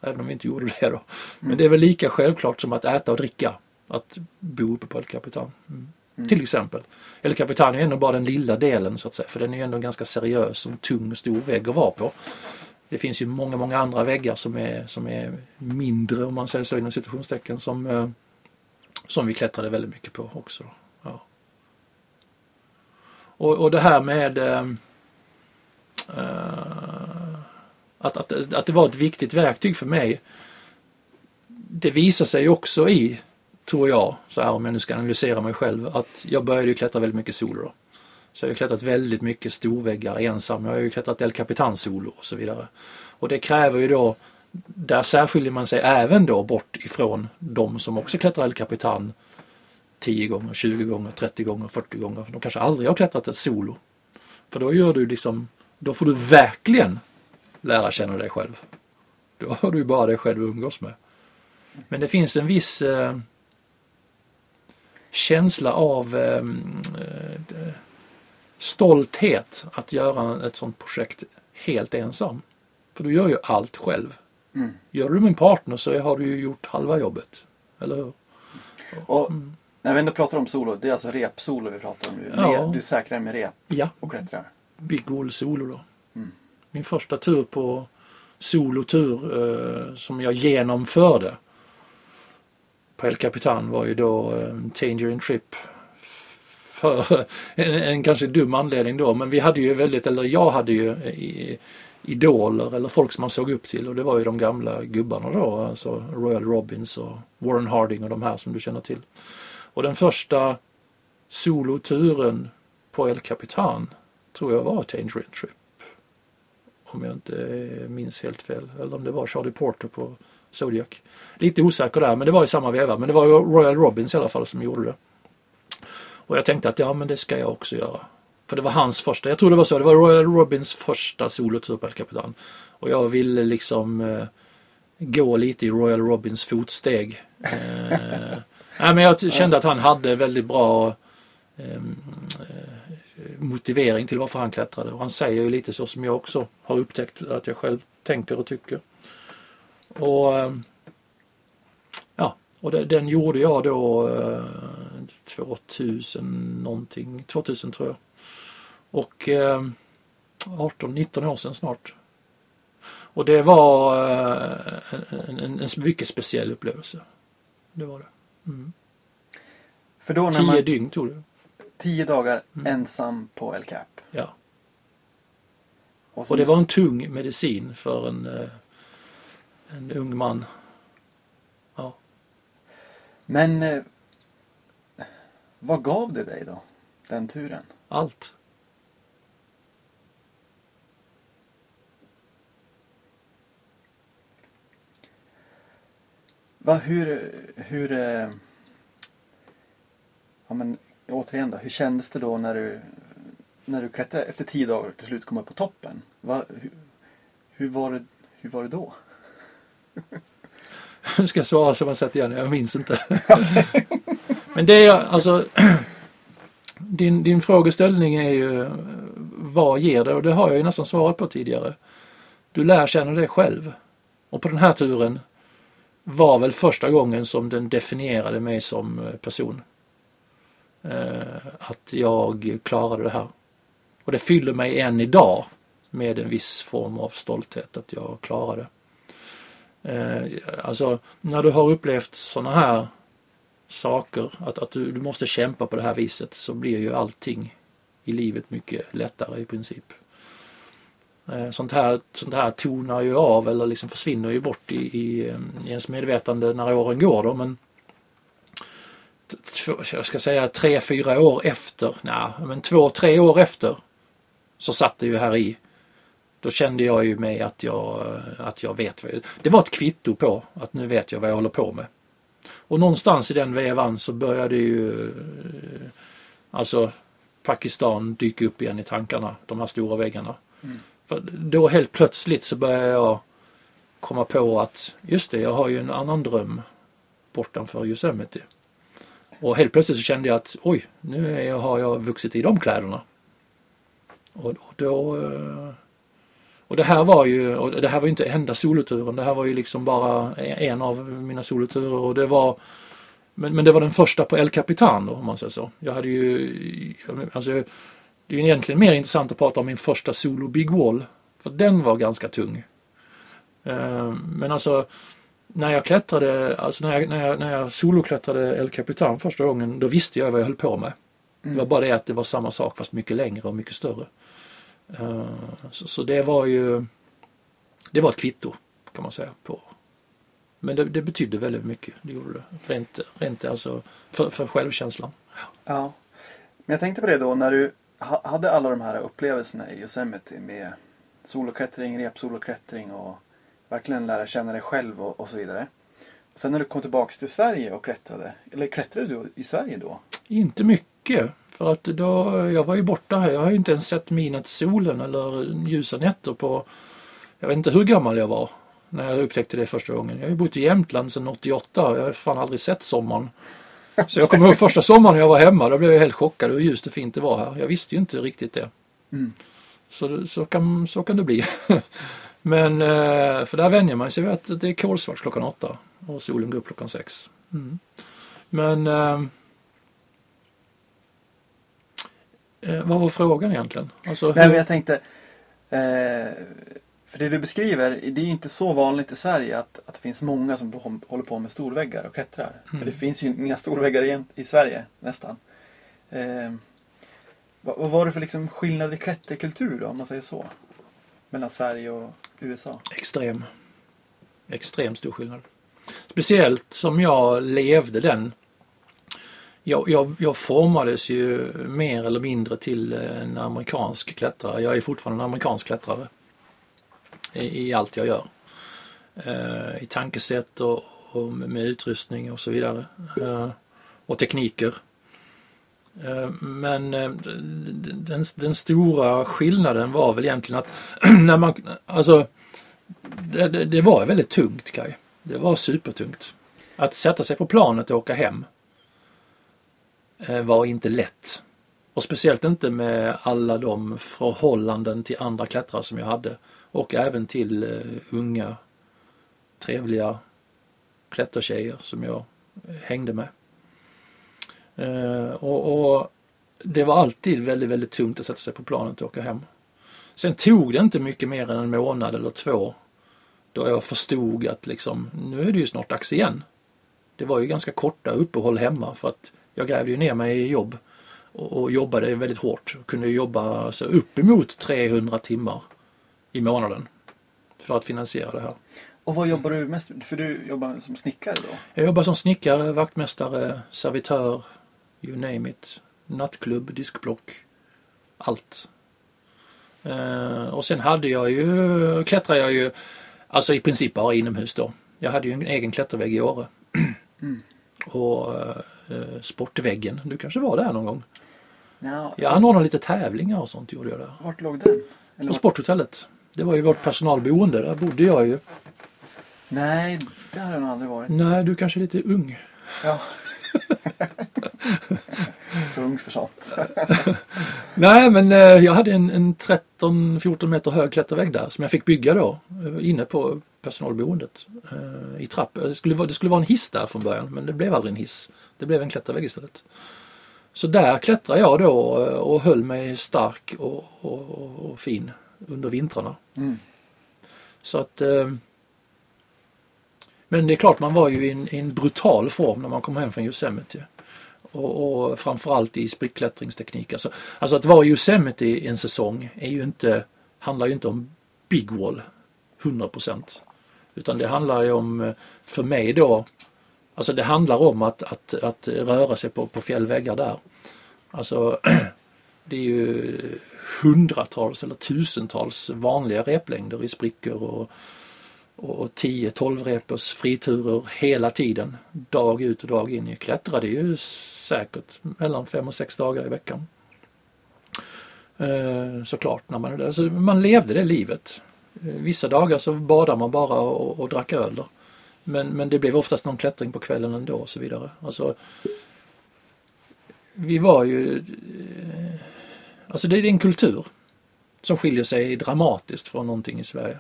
A: Även om vi inte gjorde det då. Men det är väl lika självklart som att äta och dricka. Att bo uppe på El Capitan. Mm.
B: Mm.
A: Till exempel. El Capitan är ändå bara den lilla delen så att säga. För den är ju ändå en ganska seriös och tung och stor vägg att vara på. Det finns ju många, många andra väggar som är, som är mindre om man säger så inom situationstecken som, eh, som vi klättrade väldigt mycket på också. Och, och det här med eh, eh, att, att, att det var ett viktigt verktyg för mig. Det visar sig också i, tror jag, så här om jag nu ska analysera mig själv, att jag började ju klättra väldigt mycket solo. Då. Så jag har ju klättrat väldigt mycket storväggar ensam. Jag har ju klättrat El Capitan solo och så vidare. Och det kräver ju då, där särskiljer man sig även då bort ifrån de som också klättrar El Capitan 10 gånger, 20 gånger, 30 gånger, 40 gånger. De kanske aldrig har klättrat ett solo. För då gör du liksom, då får du verkligen lära känna dig själv. Då har du ju bara dig själv att umgås med. Men det finns en viss eh, känsla av eh, eh, stolthet att göra ett sånt projekt helt ensam. För du gör ju allt själv.
B: Mm.
A: Gör du med en partner så har du ju gjort halva jobbet. Eller hur?
B: Och
A: Mm.
B: När vi ändå pratar om solo, det är alltså repsolo vi pratar om nu.
A: Ja.
B: Du säkrar med rep
A: Ja,
B: och klättrar.
A: Big Wall Solo då.
B: Mm.
A: Min första tur på solotur eh, som jag genomförde på El Capitan var ju då eh, Tangerine Trip. För en, en kanske dum anledning då men vi hade ju väldigt, eller jag hade ju eh, i, idoler eller folk som man såg upp till och det var ju de gamla gubbarna då, alltså Royal Robbins och Warren Harding och de här som du känner till. Och den första soloturen på El Capitan tror jag var Tangerine Trip. Om jag inte minns helt fel. Eller om det var Charlie Porter på Zodiac. Lite osäker där men det var i samma veva. Men det var Royal Robbins i alla fall som gjorde det. Och jag tänkte att ja men det ska jag också göra. För det var hans första, jag tror det var så, det var Royal Robbins första solotur på El Capitan. Och jag ville liksom eh, gå lite i Royal Robins fotsteg. Eh, nej, men jag kände att han hade väldigt bra ehm, eh, motivering till varför han klättrade. Och han säger ju lite så som jag också har upptäckt att jag själv tänker och tycker. Och ehm, ja, och det, den gjorde jag då eh, 2000 någonting, 2000 tror jag. Och eh, 18-19 år sedan snart. Och det var eh, en, en, en mycket speciell upplevelse. Det var det. Mm.
B: För då när
A: Tio
B: man,
A: dygn tog det.
B: tio dagar
A: Mm.
B: ensam på El Cap.
A: Ja.
B: Och,
A: Och det var en tung medicin för en, eh, en ung man.
B: Men eh, vad gav det dig då? Den turen?
A: Allt.
B: Va, hur, hur, eh, ja men återigen då, hur kändes det då när du, när du klättrade efter tio dagar och till slut kom upp på toppen? Va, hur, hur, var det, hur var det då?
A: Nu ska jag svara som jag sett igen, jag minns inte. Men det är alltså din, din frågeställning är ju vad ger det? Och det har jag ju nästan svarat på tidigare. Du lär känna dig själv. Och på den här turen var väl första gången som den definierade mig som eh, person. Eh, att jag klarade det här. Och det fyller mig än idag med en viss form av stolthet att jag klarade. det. Eh, alltså när du har upplevt sådana här saker, att, att du, du måste kämpa på det här viset så blir ju allting i livet mycket lättare i princip. Eh, sånt här, sånt här tonar ju av eller liksom försvinner ju bort i, i, ehm, i ens medvetande när åren går då men två- jag ska säga tre, fyra år efter, nej men två, tre år efter så satt det ju här i. Då kände jag ju mig att jag, eh, att jag vet. vad jag- Det var ett kvitto på att nu vet jag vad jag håller på med. Och någonstans i den vevan så började ju eh, alltså Pakistan dyka upp igen i tankarna, de här stora väggarna.
B: Mm.
A: Då helt plötsligt så började jag komma på att just det, jag har ju en annan dröm bortanför Yosemite. Och helt plötsligt så kände jag att oj, nu är jag, har jag vuxit i de kläderna. Och, och då eh, och det här var ju, och det här var ju inte enda soloturen, det här var ju liksom bara en av mina soloturer och det var men, men det var den första på El Capitan då om man säger så. Jag hade ju, alltså det är ju egentligen mer intressant att prata om min första solo Big Wall. För den var ganska tung. Eh, Men alltså när jag klättrade, alltså när jag, när jag, när jag soloklättrade El Capitan första gången, då visste jag vad jag höll på med. Det var bara det att det var samma sak fast mycket längre och mycket större. Eh, Så, så det var ju, det var ett kvitto kan man säga på. Men det, det betydde väldigt mycket, det gjorde det. Rent, rent alltså för, för självkänslan.
B: Ja. Men jag tänkte på det då när du hade alla de här upplevelserna i Yosemite med soloklättring, repsoloklättring och verkligen lära känna dig själv och, och så vidare. Och sen när du kom tillbaks till Sverige och klättrade, eller klättrade du i Sverige då?
A: Inte mycket. För att då, jag var ju borta här. Jag har ju inte ens sett midnattssolen eller ljusa nätter på, jag vet inte hur gammal jag var. när jag upptäckte det första gången. Jag har ju bott i Jämtland sedan 88 och jag har fan aldrig sett sommaren. Så jag kommer ihåg första sommaren jag var hemma, då blev jag helt chockad hur ljust och fint det var här. Jag visste ju inte riktigt det.
B: Mm.
A: Så, så, kan, så kan det bli. Men eh, för där vänjer man sig vid att det är kolsvart klockan åtta och solen går upp klockan sex. Mm. Men eh, eh, vad var frågan egentligen? Alltså,
B: Nej, men
A: hur,
B: jag tänkte, eh, för det du beskriver, det är ju inte så vanligt i Sverige att, att det finns många som hå- håller på med storväggar och klättrar.
A: Mm.
B: För det finns ju inga storväggar i, i Sverige, nästan. Eh, vad, vad var det för liksom skillnad i klätterkultur då, om man säger så? Mellan Sverige och USA?
A: extrem. Extremt stor skillnad. Speciellt som jag levde den. Jag, jag, jag formades ju mer eller mindre till en amerikansk klättrare. Jag är fortfarande en amerikansk klättrare. I, i allt jag gör. Eh, I tankesätt och, och med utrustning och så vidare. Eh, och tekniker. Eh, men den, den stora skillnaden var väl egentligen att när man, alltså det, det, det var väldigt tungt Kaj. Det var supertungt. Att sätta sig på planet och åka hem var inte lätt. Och speciellt inte med alla de förhållanden till andra klättrare som jag hade. Och även till eh, unga trevliga klättertjejer som jag hängde med. Eh, och, och det var alltid väldigt, väldigt tungt att sätta sig på planet och åka hem. Sen tog det inte mycket mer än en månad eller två då jag förstod att liksom, nu är det ju snart dags igen. Det var ju ganska korta uppehåll hemma för att jag grävde ju ner mig i jobb och, och jobbade väldigt hårt. Jag kunde jobba alltså, uppemot 300 timmar i månaden för att finansiera det här.
B: Och vad jobbar du mest För du jobbar som snickare då?
A: Jag jobbar som snickare, vaktmästare, servitör, you name it. Nattklubb, diskblock, allt. Eh, och sen hade jag ju, klättrade jag ju, alltså i princip bara inomhus då. Jag hade ju en egen klättervägg i Åre.
B: Mm.
A: Och eh, sportväggen, du kanske var där någon gång?
B: Ja,
A: Jag anordnade lite tävlingar och sånt gjorde jag där.
B: Vart låg den? Eller
A: På
B: vart-
A: sporthotellet. Det var ju vårt personalboende, där bodde jag ju.
B: Nej, det har jag nog aldrig varit.
A: Nej, du kanske är lite ung.
B: Ja. För ung för sånt.
A: Nej, men eh, jag hade en, en 13-14 meter hög klättervägg där som jag fick bygga då eh, inne på personalboendet. Eh, I trapp. Det skulle, vara, det skulle vara en hiss där från början men det blev aldrig en hiss. Det blev en klättervägg istället. Så där klättrade jag då och höll mig stark och, och, och fin under vintrarna.
B: Mm.
A: Så att eh, Men det är klart man var ju i en, i en brutal form när man kom hem från Yosemite. Och, och framförallt i sprickklättringsteknik. Alltså, alltså att vara i Yosemite i en säsong är ju inte, handlar ju inte om big wall 100%. Utan det handlar ju om, eh, för mig då, alltså det handlar om att, att, att röra sig på, på fjällväggar där. Alltså det är ju hundratals eller tusentals vanliga replängder i sprickor och, och 10-12 repers friturer hela tiden. Dag ut och dag in. Jag klättrade ju säkert mellan 5 och 6 dagar i veckan. Eh, såklart när man är där. Så man levde det livet. Eh, vissa dagar så badade man bara och, och drack öl. Då. Men, men det blev oftast någon klättring på kvällen ändå och så vidare. Alltså, vi var ju... Eh, Alltså det är en kultur som skiljer sig dramatiskt från någonting i Sverige.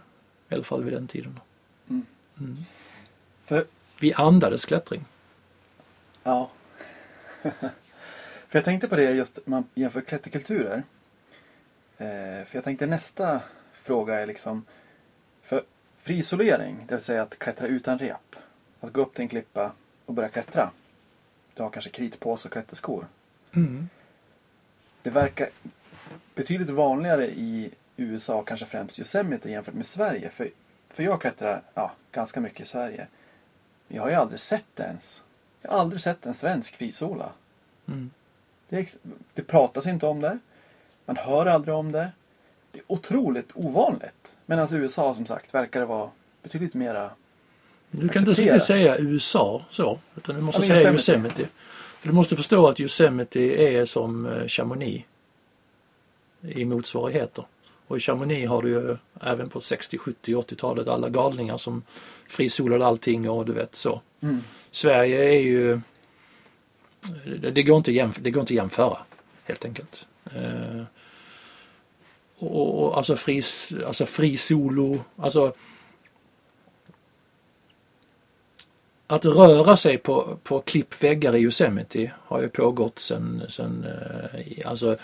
A: I alla fall vid den tiden.
B: Mm.
A: Mm.
B: För,
A: Vi andades klättring.
B: ja. för jag tänkte på det just när man jämför klätterkulturer. Eh, för jag tänkte nästa fråga är liksom för friisolering, det vill säga att klättra utan rep. Att gå upp till en klippa och börja klättra. Du har kanske kritpåse och klätterskor.
A: Mm.
B: Det verkar betydligt vanligare i USA, kanske främst Yosemite jämfört med Sverige. För, för jag klättrar ja, ganska mycket i Sverige. Men jag har ju aldrig sett ens. Jag har aldrig sett en svensk frisola.
A: Mm.
B: Det, det pratas inte om det. Man hör aldrig om det. Det är otroligt ovanligt. Medan i USA som sagt verkar det vara betydligt mera...
A: Du kan inte
B: Accepterat.
A: riktigt säga USA så, utan du måste
B: Ja,
A: säga
B: Yosemite.
A: Yosemite. För du måste förstå att Yosemite är som eh, Chamonix i motsvarigheter. Och i Chamonix har du ju även på 60, 70, 80-talet alla galningar som frisolade allting och du vet så.
B: Mm.
A: Sverige är ju det, går inte jämf- det går inte jämföra helt enkelt. Eh, och, och alltså fri, alltså fri solo, alltså att röra sig på, på klippväggar i Yosemite har ju pågått sen, sen eh, alltså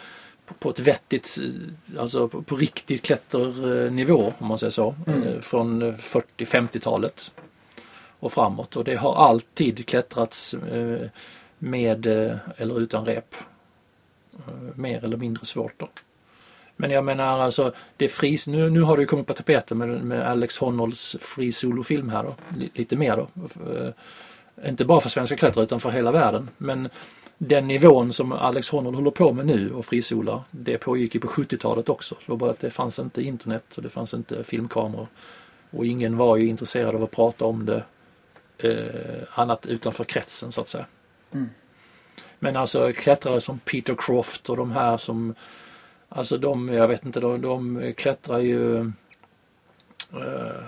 A: på, ett vettigt, eh, alltså på, på riktigt klätternivå om man säger så,
B: Mm.
A: eh, från 40-50-talet och framåt och det har alltid klättrats eh, med eh, eller utan rep. Eh, Mer eller mindre svårt då. Men jag menar alltså, det är fri, nu, nu har det ju kommit på tapeten med, med Alex Honnolds free solo-film här då. Li- Lite mer då. Eh, Inte bara för svenska klättrare utan för hela världen. Men den nivån som Alex Honnold håller på med nu och frisolar, det pågick ju på 70-talet också. Det var bara att det fanns inte internet och det fanns inte filmkameror. Och ingen var ju intresserad av att prata om det eh, annat utanför kretsen så att säga.
B: Mm.
A: Men alltså klättrare som Peter Croft och de här som Alltså de, jag vet inte, de, de klättrar ju eh,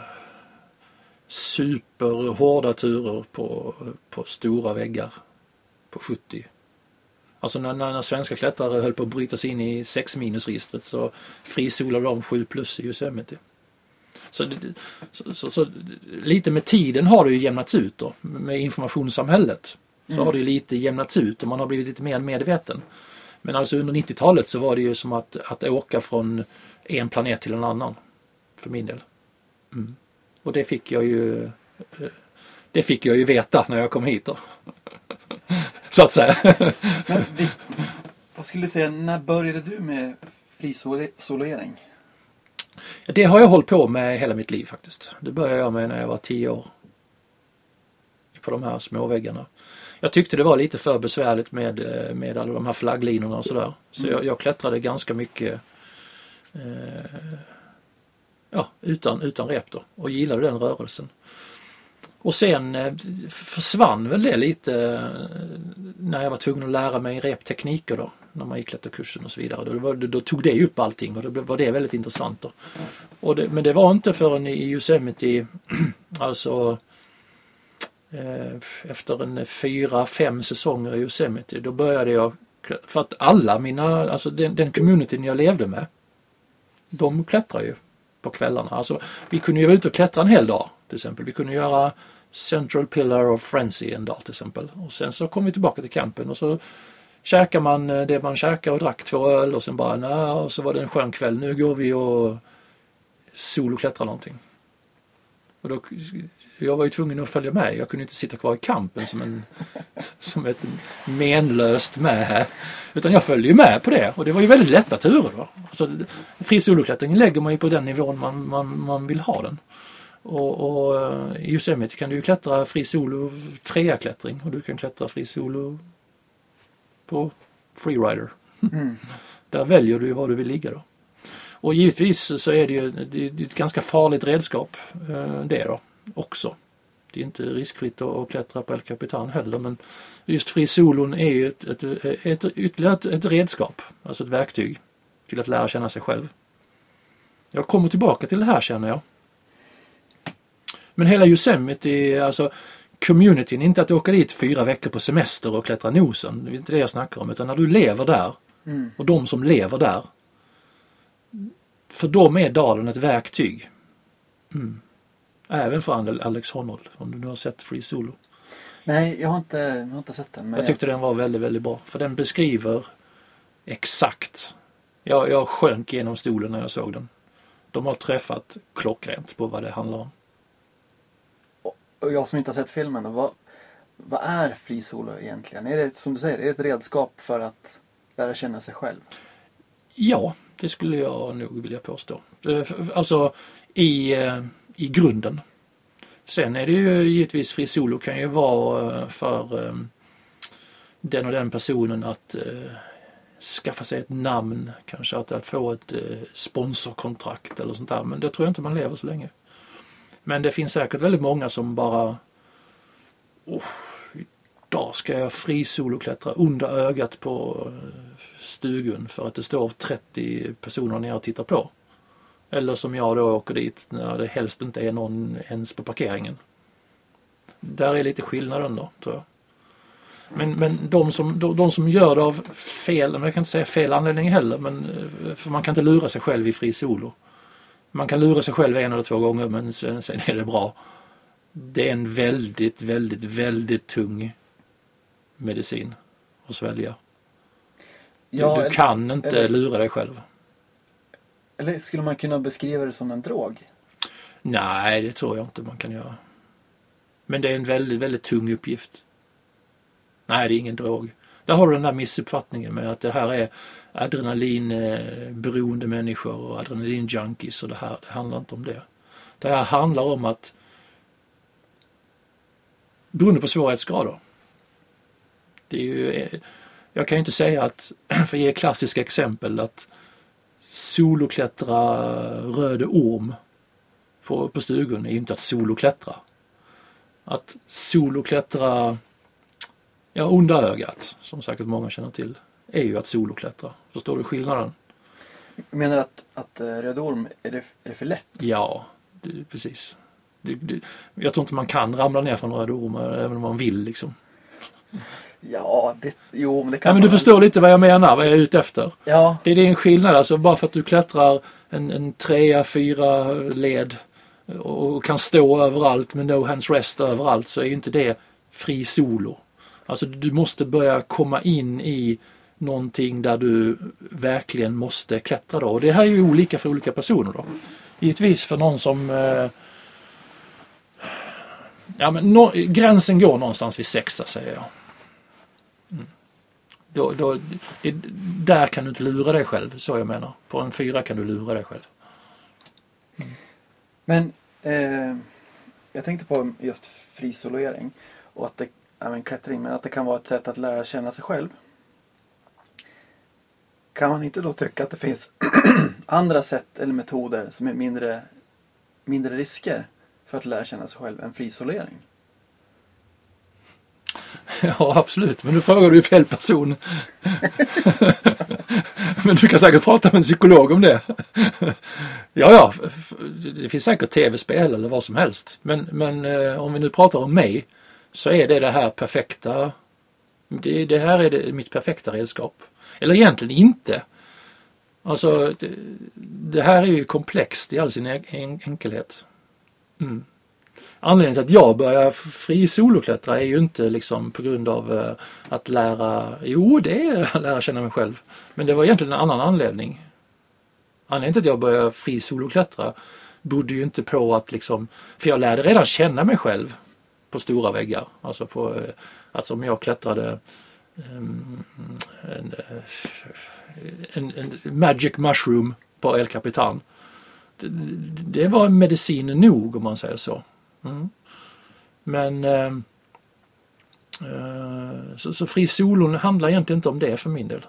A: superhårda turer på, på stora väggar på 70. Alltså när, när, när svenska klättrare höll på att bryta sig in i 6 minusregistret så frisolade de 7 plus i Yosemite. Så, så, så, så lite med tiden har det ju jämnats ut då. Med informationssamhället så
B: Mm.
A: har det ju lite jämnats ut och man har blivit lite mer medveten. Men alltså under 90-talet så var det ju som att, att åka från en planet till en annan. För min del. Mm. Och det fick jag ju eh, det fick jag ju veta när jag kom hit då. Så att säga.
B: Men vi, vad skulle du säga, när började du med frisolering?
A: Det har jag hållit på med hela mitt liv faktiskt. Det började jag med när jag var 10 år. På de här små väggarna. Jag tyckte det var lite för besvärligt med, eh, med alla de här flagglinorna och sådär. Så
B: Mm.
A: jag, jag klättrade ganska mycket eh, ja, utan, utan rep då och gillade den rörelsen. Och sen eh, försvann väl det lite eh, när jag var tvungen att lära mig reptekniker då. När man gick klätterkursen och så vidare. Då, var, då tog det upp allting och då var det väldigt intressant. Då. Och det, men det var inte förrän i Yosemite, alltså eh, efter en fyra, fem säsonger i Yosemite, då började jag, för att alla mina, alltså den, den communityn jag levde med, de klättrar ju på kvällarna. Alltså, vi kunde ju vara ute och klättra en hel dag till exempel. Vi kunde göra Central Pillar of Frenzy en dag till exempel. Och sen så kom vi tillbaka till campen och så käkade man eh, det man käkade och drack två öl och sen bara nä, och så var det en skön kväll. Nu går vi och soloklättrar någonting. Och då, jag var ju tvungen att följa med. Jag kunde inte sitta kvar i campen som, en, som ett menlöst med. Utan jag följde ju med på det och det var ju väldigt lätta turer då. Alltså, fri soloklättring lägger man ju på den nivån man, man, man vill ha den. Och, och eh, i Yosemite kan du ju klättra fri solo trea klättring och du kan klättra fri solo på freerider.
B: Mm.
A: Där väljer du var du vill ligga då. Och givetvis så är det ju det är ett ganska farligt redskap eh, det då också. Det är inte riskfritt att att klättra på El Capitan heller men just fri solon är ju ett, ett, ett, ytterligare ett, ett redskap, alltså ett verktyg till att lära känna sig själv. Jag kommer tillbaka till det här känner jag. Men hela Yosemite, alltså communityn, inte att åka dit fyra veckor på semester och klättra nosen, det är inte det jag snackar om, utan när du lever där
B: Mm.
A: och de som lever där. För dem är dalen ett verktyg. Mm. Även för Alex Honnold, om du nu har sett Free Solo.
B: Nej, jag har inte, jag har inte sett den.
A: Jag tyckte den var väldigt, väldigt bra. För den beskriver exakt. Jag, jag sjönk genom stolen när jag såg den. De har träffat klockrent på vad det handlar om.
B: Och jag som inte har sett filmen, då, vad, vad är frisolo egentligen? Är det som du säger, är det ett redskap för att lära känna sig själv?
A: Ja, det skulle jag nog vilja påstå. Eh, alltså i, eh, i grunden. Sen är det ju givetvis fri solo kan ju vara eh, för den och den personen att skaffa sig ett namn, kanske att, få ett sponsorkontrakt eller sånt där. Men det tror jag inte man lever så länge. Men det finns säkert väldigt många som bara oh, idag ska jag frisoloklättra under ögat på eh, stugan stugun för att det står 30 personer nere och tittar på. Eller som jag då åker dit när det helst inte är någon ens på parkeringen. Där är lite skillnaden då, tror jag. Men, men de, som, de, de som gör det av fel, men jag kan inte säga fel anledning heller, men eh, för man kan inte lura sig själv i fri solo. Man kan lura sig själv en eller två gånger men sen, sen är det bra. Det är en väldigt, väldigt, väldigt tung medicin att svälja.
B: Ja,
A: du, du
B: eller-
A: kan inte
B: eller-
A: lura dig själv.
B: Eller skulle man kunna beskriva det som en drog?
A: Nej, det tror jag inte man kan göra. Men det är en väldigt, väldigt tung uppgift. Nej, det är ingen drog. Där har du den där missuppfattningen med att det här är adrenalinberoende människor och adrenalinjunkies och det här. Det handlar inte om det. Det här handlar om att beroende på svårighetsgrader. Det är ju, jag kan ju inte säga att, för att ge klassiska exempel, att soloklättra röde orm på, på stugan är ju inte att soloklättra. Att soloklättra, ja onda ögat, som säkert många känner till, är ju att soloklättra. Förstår du skillnaden?
B: Menar att, att eh, Röd Orm, är det, är det för lätt?
A: Ja, det, precis. Det, det, jag tror inte man kan ramla ner från röda orm även om man vill liksom.
B: Ja, det, jo men det kan
A: Ja, men du förstår lite vad jag menar, vad jag är ute efter.
B: Ja,
A: Det är det en skillnad, alltså bara för att du klättrar en, en trea, fyra led och kan stå överallt med no hands rest överallt så är ju inte det fri solo. Alltså du måste börja komma in i någonting där du verkligen måste klättra då. Och det här är ju olika för olika personer då. Givetvis för någon som eh, Ja men no, gränsen går någonstans vid sexa säger jag. Mm. Då, då, det, där kan du inte lura dig själv, så jag menar. På en fyra kan du lura dig själv. Mm.
B: men eh, jag tänkte på just frisolering och att det, även klättring, men att det kan vara ett sätt att lära känna sig själv. Kan man inte då tycka att det finns andra sätt eller metoder som är mindre, mindre risker för att lära känna sig själv än frisolering?
A: Ja, absolut. Men nu frågar du ju fel person. Men du kan säkert prata med en psykolog om det. Ja, ja, det finns säkert tv-spel eller vad som helst. Men, men eh, om vi nu pratar om mig så är det det här perfekta. Det, det här är det, mitt perfekta redskap. Eller egentligen inte. Alltså, det, det här är ju komplext i all sin en- enkelhet. Mm. Anledningen till att jag börjar fri soloklättra är ju inte liksom på grund av eh, att lära, jo det är att lära känna mig själv. Men det var egentligen en annan anledning. Anledningen till att jag började fri soloklättra bodde ju inte på att liksom, för jag lärde redan känna mig själv på stora väggar. Alltså på, eh, alltså om jag klättrade ehm, en, eh, en, en magic mushroom på El Capitan. Det, det var medicin nog om man säger så. Mm. Men ehm, eh, så, så fri solon handlar egentligen inte om det för min del.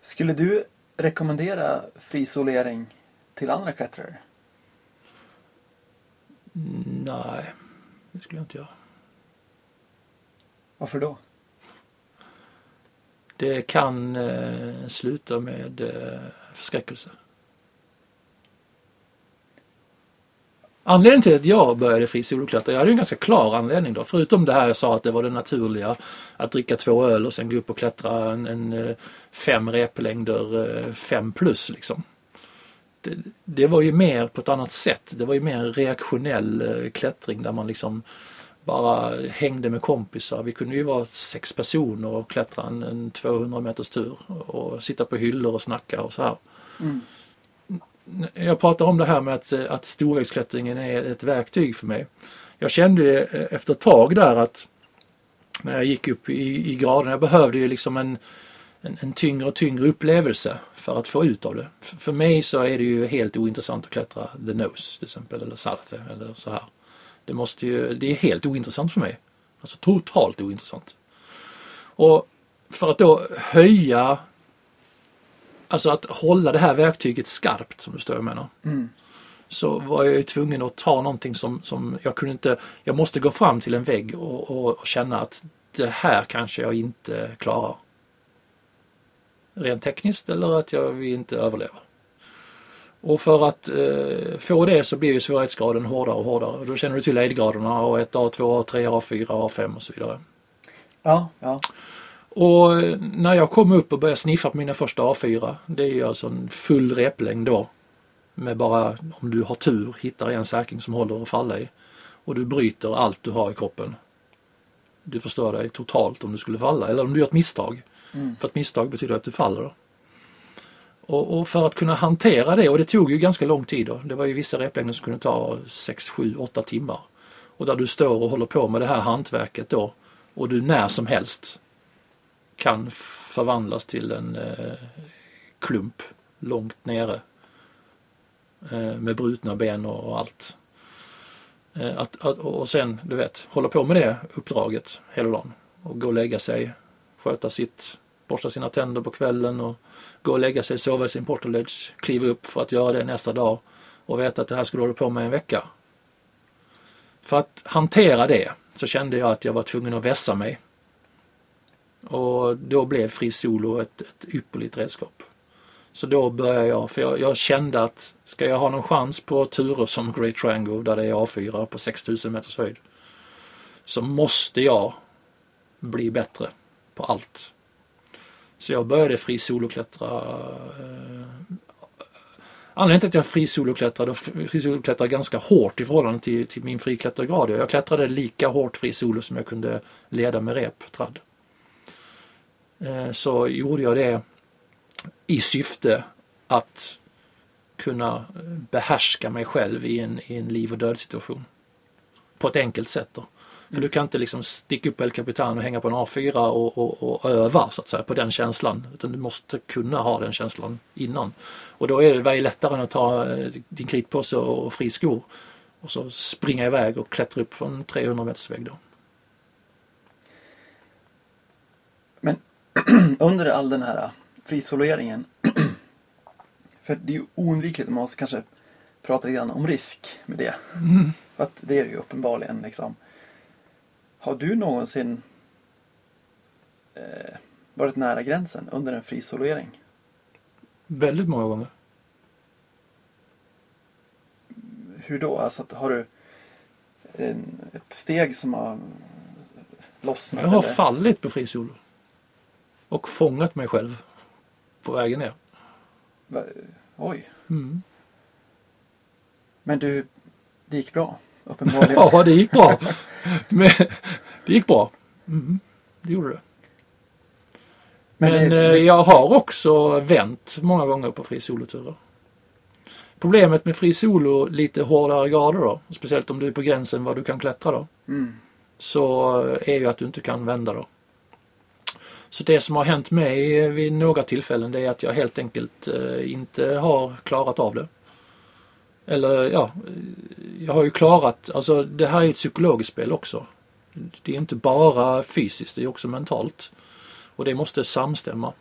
B: Skulle du rekommendera frisolering till andra klättrare?
A: Nej, det skulle jag inte göra.
B: Varför då?
A: Det kan eh, sluta med eh, förskräckelse. Anledningen till att jag började fri soloklättra, jag hade ju en ganska klar anledning då. Förutom det här jag sa att det var det naturliga. Att dricka två öl och sen gå upp och klättra en, en eh, fem replängder, eh, fem plus liksom. Det, det var ju mer på ett annat sätt. Det var ju mer en reaktionell eh, klättring där man liksom bara hängde med kompisar. Vi kunde ju vara sex personer och klättra en, en 200 meters tur och sitta på hyllor och snacka och så här.
B: Mm.
A: Jag pratar om det här med att, att storvägsklättringen är ett verktyg för mig. Jag kände eh, efter ett tag där att när jag gick upp i, i graden, jag behövde ju liksom en, en, en tyngre och tyngre upplevelse för att få ut av det. F- för mig så är det ju helt ointressant att klättra the nose till exempel eller salate eller så här. Det måste ju, det är helt ointressant för mig. Alltså totalt ointressant. Och för att då höja, alltså att hålla det här verktyget skarpt som du står jag menar.
B: Mm.
A: Så var jag ju tvungen att ta någonting som, som jag kunde inte, jag måste gå fram till en vägg och, och, och känna att det här kanske jag inte klarar. Rent tekniskt eller att jag inte överlever. Och för att eh, få det så blir ju svårighetsgraden hårdare och hårdare. Då känner du till aidgraderna A1, A2, A3, A4, A5 och så vidare.
B: Ja, ja.
A: Och eh, när jag kom upp och började sniffa på mina första A4, det är ju alltså en full replängd då. Med bara, om du har tur, hittar en säkring som håller att falla i. Och du bryter allt du har i kroppen. Du förstör dig totalt om du skulle falla eller om du gör ett misstag.
B: Mm.
A: För att misstag betyder att du faller. Och, och för att kunna hantera det, och det tog ju ganska lång tid då. Det var ju vissa replängder som kunde ta 6, 7, 8 timmar. Och där du står och håller på med det här hantverket då. Och du när som helst kan förvandlas till en eh, klump långt nere. Eh, med brutna ben och, och allt. Eh, att, att, och sen, du vet, hålla på med det uppdraget hela dagen. Och gå och lägga sig, sköta sitt, borsta sina tänder på kvällen och gå och lägga sig, sova i sin portaledge, kliva upp för att göra det nästa dag och veta att det här skulle hålla på med en vecka. För att hantera det så kände jag att jag var tvungen att vässa mig. Och då blev Fri Solo ett, ett ypperligt redskap. Så då började jag, för jag, jag, kände att ska jag ha någon chans på turer som Great Triangle där det är A4 på 6000 meters höjd så måste jag bli bättre på allt. Så jag började fri soloklättra. Eh, anledningen till att jag fri frisoloklättrade ganska hårt i förhållande till, till min friklättergrad. Jag klättrade lika hårt fri solo som jag kunde leda med rep, tradd. Eh, så gjorde jag det i syfte att kunna behärska mig själv i en, i en liv och död situation. På ett enkelt sätt. Då. För du kan inte liksom sticka upp El Capitan och hänga på en A4 och, och, och, öva så att säga på den känslan. Utan du måste kunna ha den känslan innan. Och då är det väldigt lättare än att ta eh, din kritpåse och friskor och så springa iväg och klättra upp från 300 meters vägg då.
B: Men under all den här frisoleringen. för det är ju oundvikligt, man måste kanske prata lite grann om risk med det.
A: Mm.
B: För att det är ju uppenbarligen liksom. Har du någonsin eh, varit nära gränsen under en frisolering?
A: Väldigt många gånger.
B: Hur då? Alltså har du en, ett steg som har lossnat?
A: Jag har
B: eller?
A: fallit på frisolo. Och fångat mig själv på vägen ner.
B: Va- Oj.
A: Mm.
B: Men du, det gick bra? Uppenbarligen.
A: Ja, det gick bra. Men, det gick bra. Mm. Det gjorde det. Men,
B: Men det-
A: eh, jag har också vänt många gånger på fri soloturer. Problemet med fri solo, lite hårdare grader då, speciellt om du är på gränsen vad du kan klättra då,
B: Mm.
A: så är ju att du inte kan vända då. Så det som har hänt mig vid några tillfällen det är att jag helt enkelt eh, inte har klarat av det. Eller ja, jag har ju klarat, alltså det här är ett psykologiskt spel också. Det är inte bara fysiskt, det är också mentalt. Och det måste samstämma.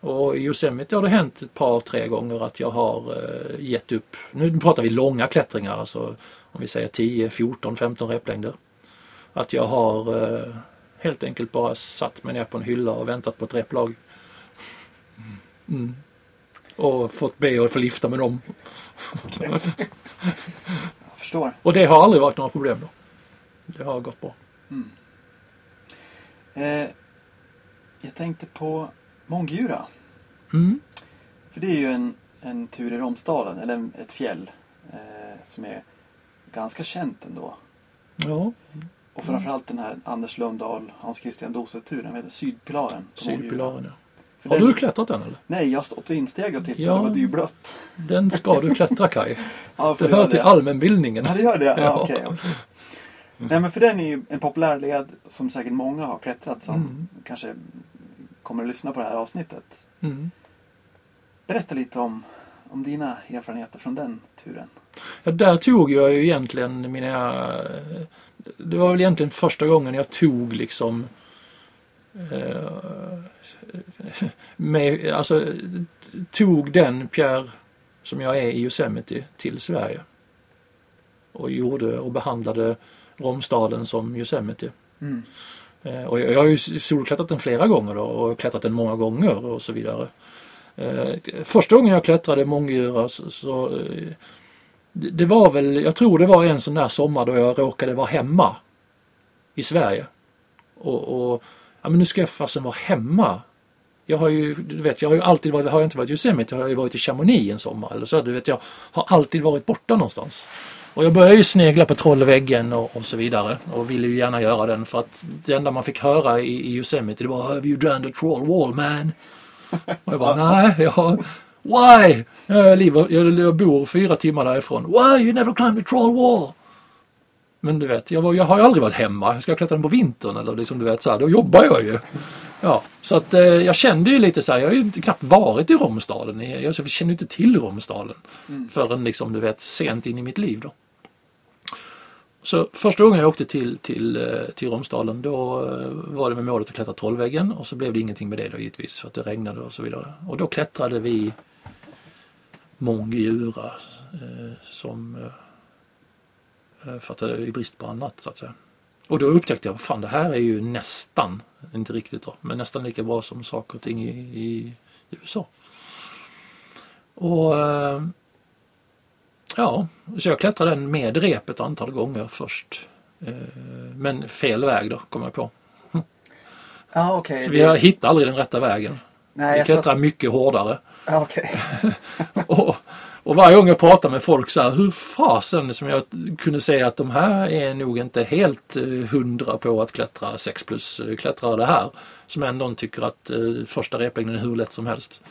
A: Och i Yosemite har det hänt ett par, tre gånger att jag har eh, gett upp. Nu pratar vi långa klättringar, alltså om vi säger 10, 14, 15 replängder. Att jag har eh, helt enkelt bara satt mig ner på en hylla och väntat på ett replag. Mm. Och fått be att få lifta med dem.
B: Jag förstår.
A: Och det har aldrig varit några problem då. Det har gått bra.
B: Eh, jag tänkte på Månggura.
A: Mm.
B: För det är ju en, en tur i Romsdalen, eller en, ett fjäll eh, som är ganska känt ändå.
A: Ja,
B: Och framförallt den här Anders Lundahl, Hans Christian Dose-turen, den heter Sydpilaren.
A: Sydpilaren ja. Har
B: den-
A: du klättrat den eller?
B: Nej, jag har stått vid insteg och tittat
A: Ja.
B: det var dyblött.
A: Den ska du klättra Kaj.
B: Ja,
A: Det hör
B: gör
A: till allmänbildningen.
B: Ja, det gör det? Ja,
A: Ja.
B: okej. okej. Nej, men för den är ju en populär led som säkert många har klättrat som
A: Mm.
B: kanske kommer att lyssna på det här avsnittet.
A: Mm.
B: Berätta lite om, om dina erfarenheter från den turen.
A: Ja, där tog jag ju egentligen mina... Det var väl egentligen första gången jag tog liksom... Eh, med, alltså tog den Pierre som jag är i Yosemite till Sverige. Och gjorde och behandlade Romstaden som Yosemite.
B: Mm.
A: Eh, och jag, jag har ju solklättrat den flera gånger då, och klättrat den många gånger och så vidare. Eh, första gången jag klättrade Mångyra så, så det, det var väl, jag tror det var en sån där sommar då jag råkade vara hemma i Sverige. Och, och ja men nu ska jag fasen vara hemma. Jag har ju, du vet, jag har ju alltid varit, har jag inte varit i Yosemite, jag har ju varit i Chamonix en sommar eller så. Du vet, jag har alltid varit borta någonstans. Och jag började ju snegla på Trollväggen och, och så vidare och ville ju gärna göra den för att det enda man fick höra i, i Yosemite det var Have you done the troll wall man? Och jag bara nej, jag, why? Jag, lever, jag, jag bor fyra timmar därifrån. Why you never climbed the troll wall? Men du vet, jag, var, jag har ju aldrig varit hemma. Jag ska klättra den på vintern eller liksom du vet så här, då jobbar jag ju. Ja, så att eh, jag kände ju lite så här, jag har ju inte knappt varit i Romstaden. Jag, jag känner inte till Romstaden
B: Mm.
A: förrän liksom du vet sent in i mitt liv då. Så första gången jag åkte till, till, eh, till Romsdalen då eh, var det med målet att klättra Trollväggen och så blev det ingenting med det då givetvis för att det regnade och så vidare. Och då klättrade vi Månggura eh, som eh, för att det är brist på annat så att säga. Och då upptäckte jag, fan det här är ju nästan, inte riktigt då, men nästan lika bra som saker och ting i, i USA. Och eh, ja, så jag klättrade den med rep ett antal gånger först. Eh, men fel väg då, kom jag på.
B: Ja, okej.
A: Så vi hittat aldrig den rätta vägen.
B: Nej,
A: Vi
B: jag
A: klättrar
B: fattar.
A: mycket hårdare.
B: Ja, okej.
A: Och, och varje gång jag pratar med folk så här, hur fasen som jag kunde säga att de här är nog inte helt eh, hundra på att klättra 6 plus eh, klättra det här. Som ändå tycker att eh, första replängden är hur lätt som helst.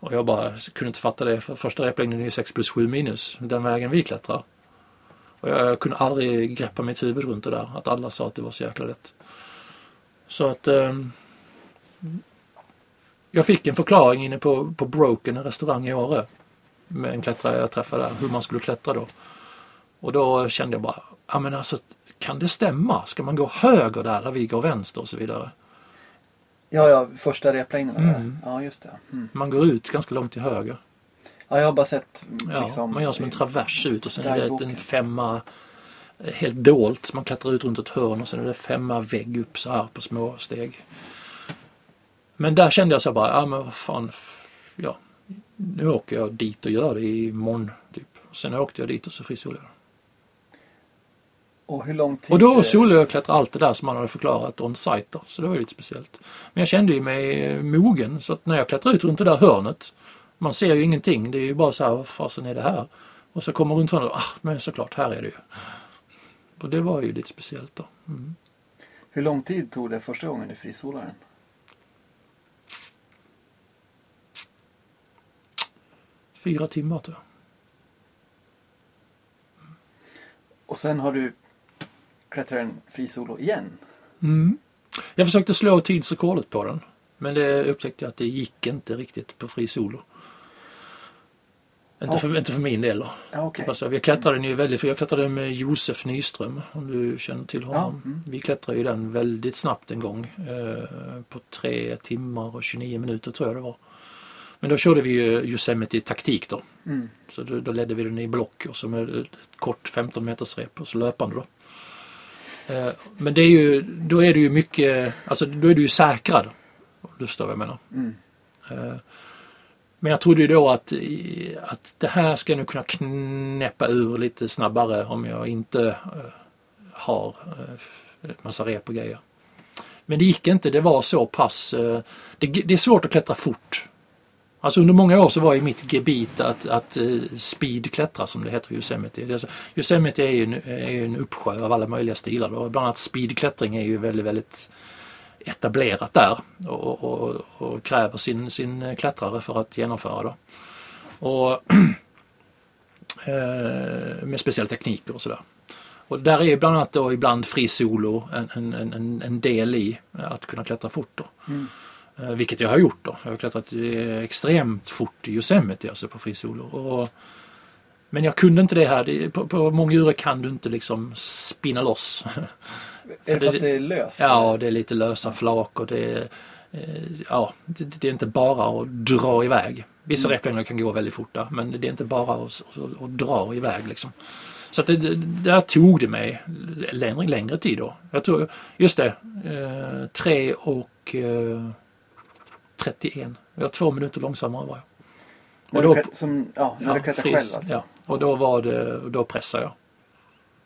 A: Och jag bara kunde inte fatta det för första replängden är ju 6 plus 7 minus den vägen vi klättrar. Och jag, jag kunde aldrig greppa mitt huvud runt det där att alla sa att det var så jäkla lätt. Så att eh, jag fick en förklaring inne på, på Broken, en restaurang i Åre. Med en klättrare jag träffade där, hur man skulle klättra då. Och då kände jag bara, ja men alltså kan det stämma? Ska man gå höger där, där vi går vänster och så vidare?
B: Ja, ja, första replängden.
A: Mm.
B: Ja, just det. Mm.
A: Man går ut ganska långt till höger.
B: Ja, jag har bara sett
A: Ja,
B: liksom,
A: man gör som en travers ut och sen är det en femma eh, helt dolt. Man klättrar ut runt ett hörn och sen är det femma vägg upp så här på små steg. Men där kände jag så bara, ja men vad fan, ja, nu åker jag dit och gör det imorgon. Typ. Sen åkte jag dit och så frisolade jag.
B: Och hur lång tid?
A: Och då
B: eh,
A: solade jag och klättrade allt det där som man hade förklarat on site. Så det var ju lite speciellt. Men jag kände ju mig eh, mogen så att när jag klättrade ut runt det där hörnet man ser ju ingenting. Det är ju bara så här, vad fasen är det här? Och så kommer runt hörnet, ah, men såklart, här är det ju. Och det var ju lite speciellt då. Mm.
B: Hur lång tid tog det första gången du frisolade den?
A: Fyra timmar tror jag.
B: Och sen har du klättrat en frisolo igen?
A: Mm. Jag försökte slå tidsrekordet på den. Men det upptäckte jag att det gick inte riktigt på fri solo. Inte, för, inte för min del då.
B: Ja, okej.
A: Alltså, vi klättrade den ju väldigt, för jag klättrade med Josef Nyström om du känner till honom.
B: Ja, mm.
A: Vi klättrade ju den väldigt snabbt en gång. Eh, på tre timmar och 29 minuter tror jag det var. Men då körde vi ju Yosemite taktik då.
B: Mm.
A: Så då, då ledde vi den i block och så med ett kort 15 meters rep och så löpande då. Eh, Men det är ju, då är det ju mycket, alltså då är du ju säkrad. Om du förstår vad jag menar.
B: Mm.
A: Eh, Men jag trodde ju då att, att det här ska jag nog kunna knäppa ur lite snabbare om jag inte eh, har eh, massa rep och grejer. Men det gick inte, det var så pass, det, det är svårt att klättra fort. Alltså under många år så var ju mitt gebit att, att eh, speedklättra som det heter i Yosemite. Alltså, Yosemite är ju, en, är en uppsjö av alla möjliga stilar. Då. Bland annat speedklättring är ju väldigt, väldigt etablerat där och, och, och kräver sin, sin eh, klättrare för att genomföra det. Och eh, med speciella tekniker och sådär. Och där är bland annat då ibland fri solo en, en, en, en del i att kunna klättra fort. Då.
B: Mm.
A: Eh, Vilket jag har gjort då. Jag har klättrat extremt fort i Yosemite alltså på fri solo. Och, men jag kunde inte det här. På, på många djur kan du inte liksom spinna loss.
B: Är det för att det är löst?
A: Ja, det är lite lösa flak och det är, eh, ja, det, det är inte bara att dra iväg. Vissa
B: Mm.
A: replängder kan gå väldigt fort där, men det är inte bara att, att, att dra iväg liksom. Så att det, där tog det mig längre, längre tid då. Jag tror, just det, eh, 3 och eh, 31. Jag var två minuter långsammare var jag. Och
B: du,
A: då-
B: som, ja, när du klättrar
A: fris,
B: själv alltså?
A: ja. Och då var det, då pressade jag.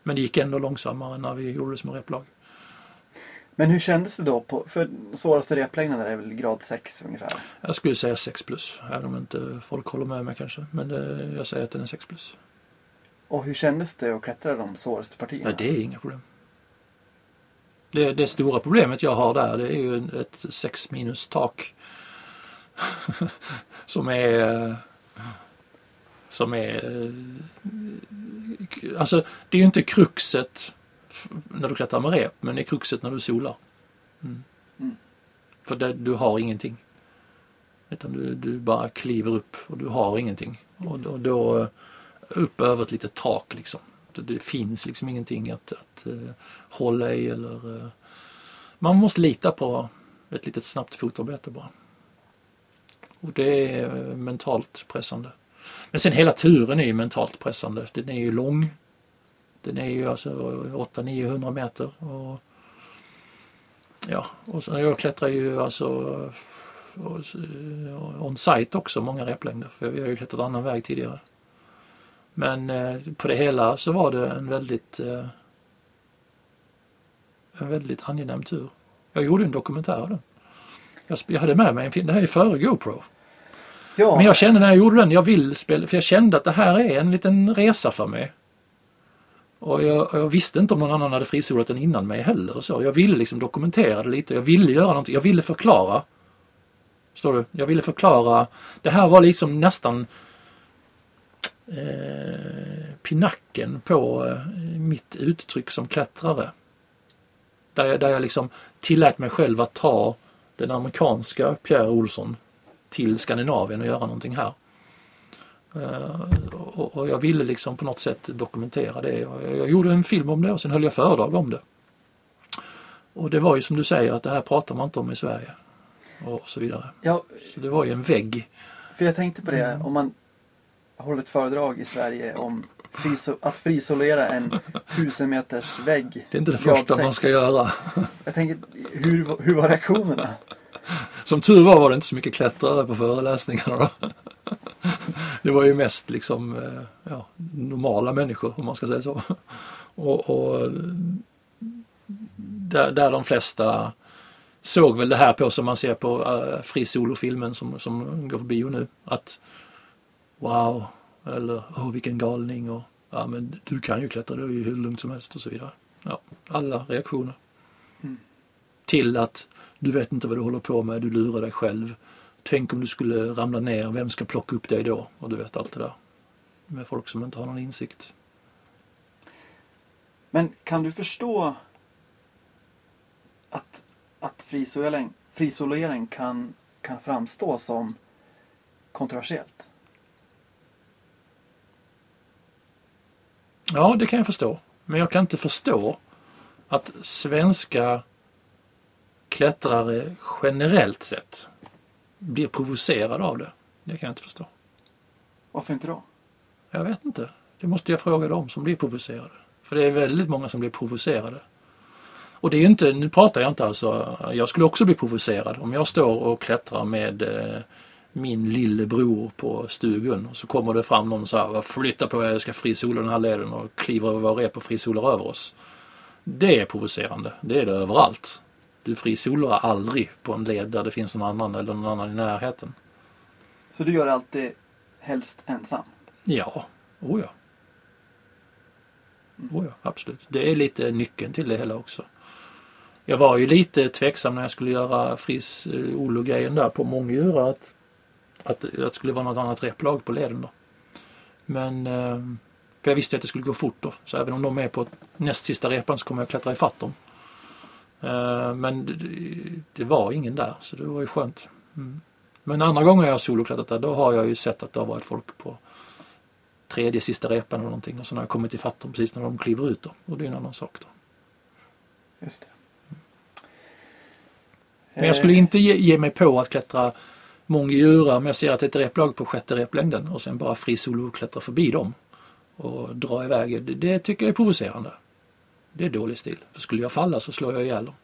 A: Men det gick ändå långsammare när vi gjorde det som replag.
B: Men hur kändes det då? På, för svåraste replängden är väl grad 6 ungefär?
A: Jag skulle säga 6 plus, även om inte folk håller med mig kanske. Men det, jag säger att den är 6 plus.
B: Och hur kändes det att klättra de svåraste partierna?
A: Nej, det är inga problem. Det, det stora problemet jag har där det är ju ett 6 minus tak. som är som är alltså det är ju inte kruxet när du klättrar med rep men det är kruxet när du solar. Mm.
B: Mm.
A: För det, du har ingenting. Utan du, du bara kliver upp och du har ingenting. Och då, då upp över ett litet tak liksom. Det, finns liksom ingenting att, att eh, hålla i eller eh, man måste lita på ett litet snabbt fotarbete bara. Och det är eh, mentalt pressande. Men sen hela turen är ju mentalt pressande. Den är ju lång. Den är ju alltså 800-900 meter. Och, ja, och så jag klättrar ju alltså eh, on site också många replängder. För vi har ju klättrat annan väg tidigare. Men eh, på det hela så var det en väldigt en väldigt angenäm tur. Jag gjorde en dokumentär av den. Jag, jag hade med mig en film, det här är före GoPro.
B: Ja,
A: Men jag kände när jag gjorde den, jag vill spela, för jag kände att det här är en liten resa för mig. Och jag, jag visste inte om någon annan hade frisolat den innan mig heller. Och så. Jag ville liksom dokumentera det lite, jag ville göra någonting, jag ville förklara. Förstår du? Jag ville förklara. Det här var liksom nästan eh, pinacken på eh, mitt uttryck som klättrare. Där jag, där jag liksom tillät mig själv att ta den amerikanska Pierre Olsson till Skandinavien och göra någonting här. Eh, och, jag ville liksom på något sätt dokumentera det. Jag, jag gjorde en film om det och sen höll jag föredrag om det. Och det var ju som du säger att det här pratar man inte om i Sverige. Och så vidare.
B: ja,
A: Så det var ju en vägg.
B: för jag tänkte på det.
A: Mm.
B: Om man håller ett föredrag i Sverige om friso- att frisolera en tusen meters vägg.
A: Det är inte det första man
B: sex.
A: ska göra.
B: Jag tänker, hur, hur var reaktionerna?
A: Som tur var var det inte så mycket klättrare på föreläsningarna då. Det var ju mest liksom eh, ja, normala människor om man ska säga så. Och, och där, där de flesta såg väl det här på som man ser på uh, frisolofilmen som, som går på bio nu. Att wow, eller åh vilken galning och ja men du kan ju klättra, det är ju hur lugnt som helst och så vidare. Ja, alla reaktioner.
B: Mm.
A: Till att du vet inte vad du håller på med, du lurar dig själv. Tänk om du skulle ramla ner, vem ska plocka upp dig då? Och du vet allt det där. Med folk som inte har någon insikt.
B: Men kan du förstå att, att frisolering, frisolering kan, kan framstå som kontroversiellt?
A: Ja, det kan jag förstå. Men jag kan inte förstå att svenska klättrare generellt sett blir provocerade av det. Det kan jag inte förstå.
B: Varför inte då?
A: Jag vet inte. Det måste jag fråga dem som blir provocerade. För det är väldigt många som blir provocerade. Och det är inte, nu pratar jag inte alltså, jag skulle också bli provocerad om jag står och klättrar med eh, min lillebror på stugun och så kommer det fram någon så här, flytta på er, jag ska frisola den här leden och kliver över vår rep och frisolar över oss. Det är provocerande, det är det överallt. Du frisolar aldrig på en led där det finns någon annan eller någon annan i närheten.
B: Så du gör alltid helst ensam?
A: Ja, oh ja. Oh ja, absolut. Det är lite nyckeln till det hela också. Jag var ju lite tveksam när jag skulle göra fris eh, Olo-grejen där på månggöra att, att det skulle vara något annat replag på leden då. Men eh, för jag visste att det skulle gå fort då. Så även om de är på näst sista repan så kommer jag klättra ifatt dem. Eh, Men det, det var ingen där så det var ju skönt. Mm. Men andra gånger jag har soloklättrat där då har jag ju sett att det har varit folk på tredje sista repan eller någonting och så har jag kommit ifatt dem precis när de kliver ut då. Och det är en annan sak då.
B: Just det.
A: Men jag skulle inte ge, ge mig på att klättra mångdjura om jag ser att det är ett replag på sjätte replängden och sen bara fri soloklättra förbi dem och dra iväg. Det, det tycker jag är provocerande. Det är dålig stil. För skulle jag falla så slår jag ihjäl dem.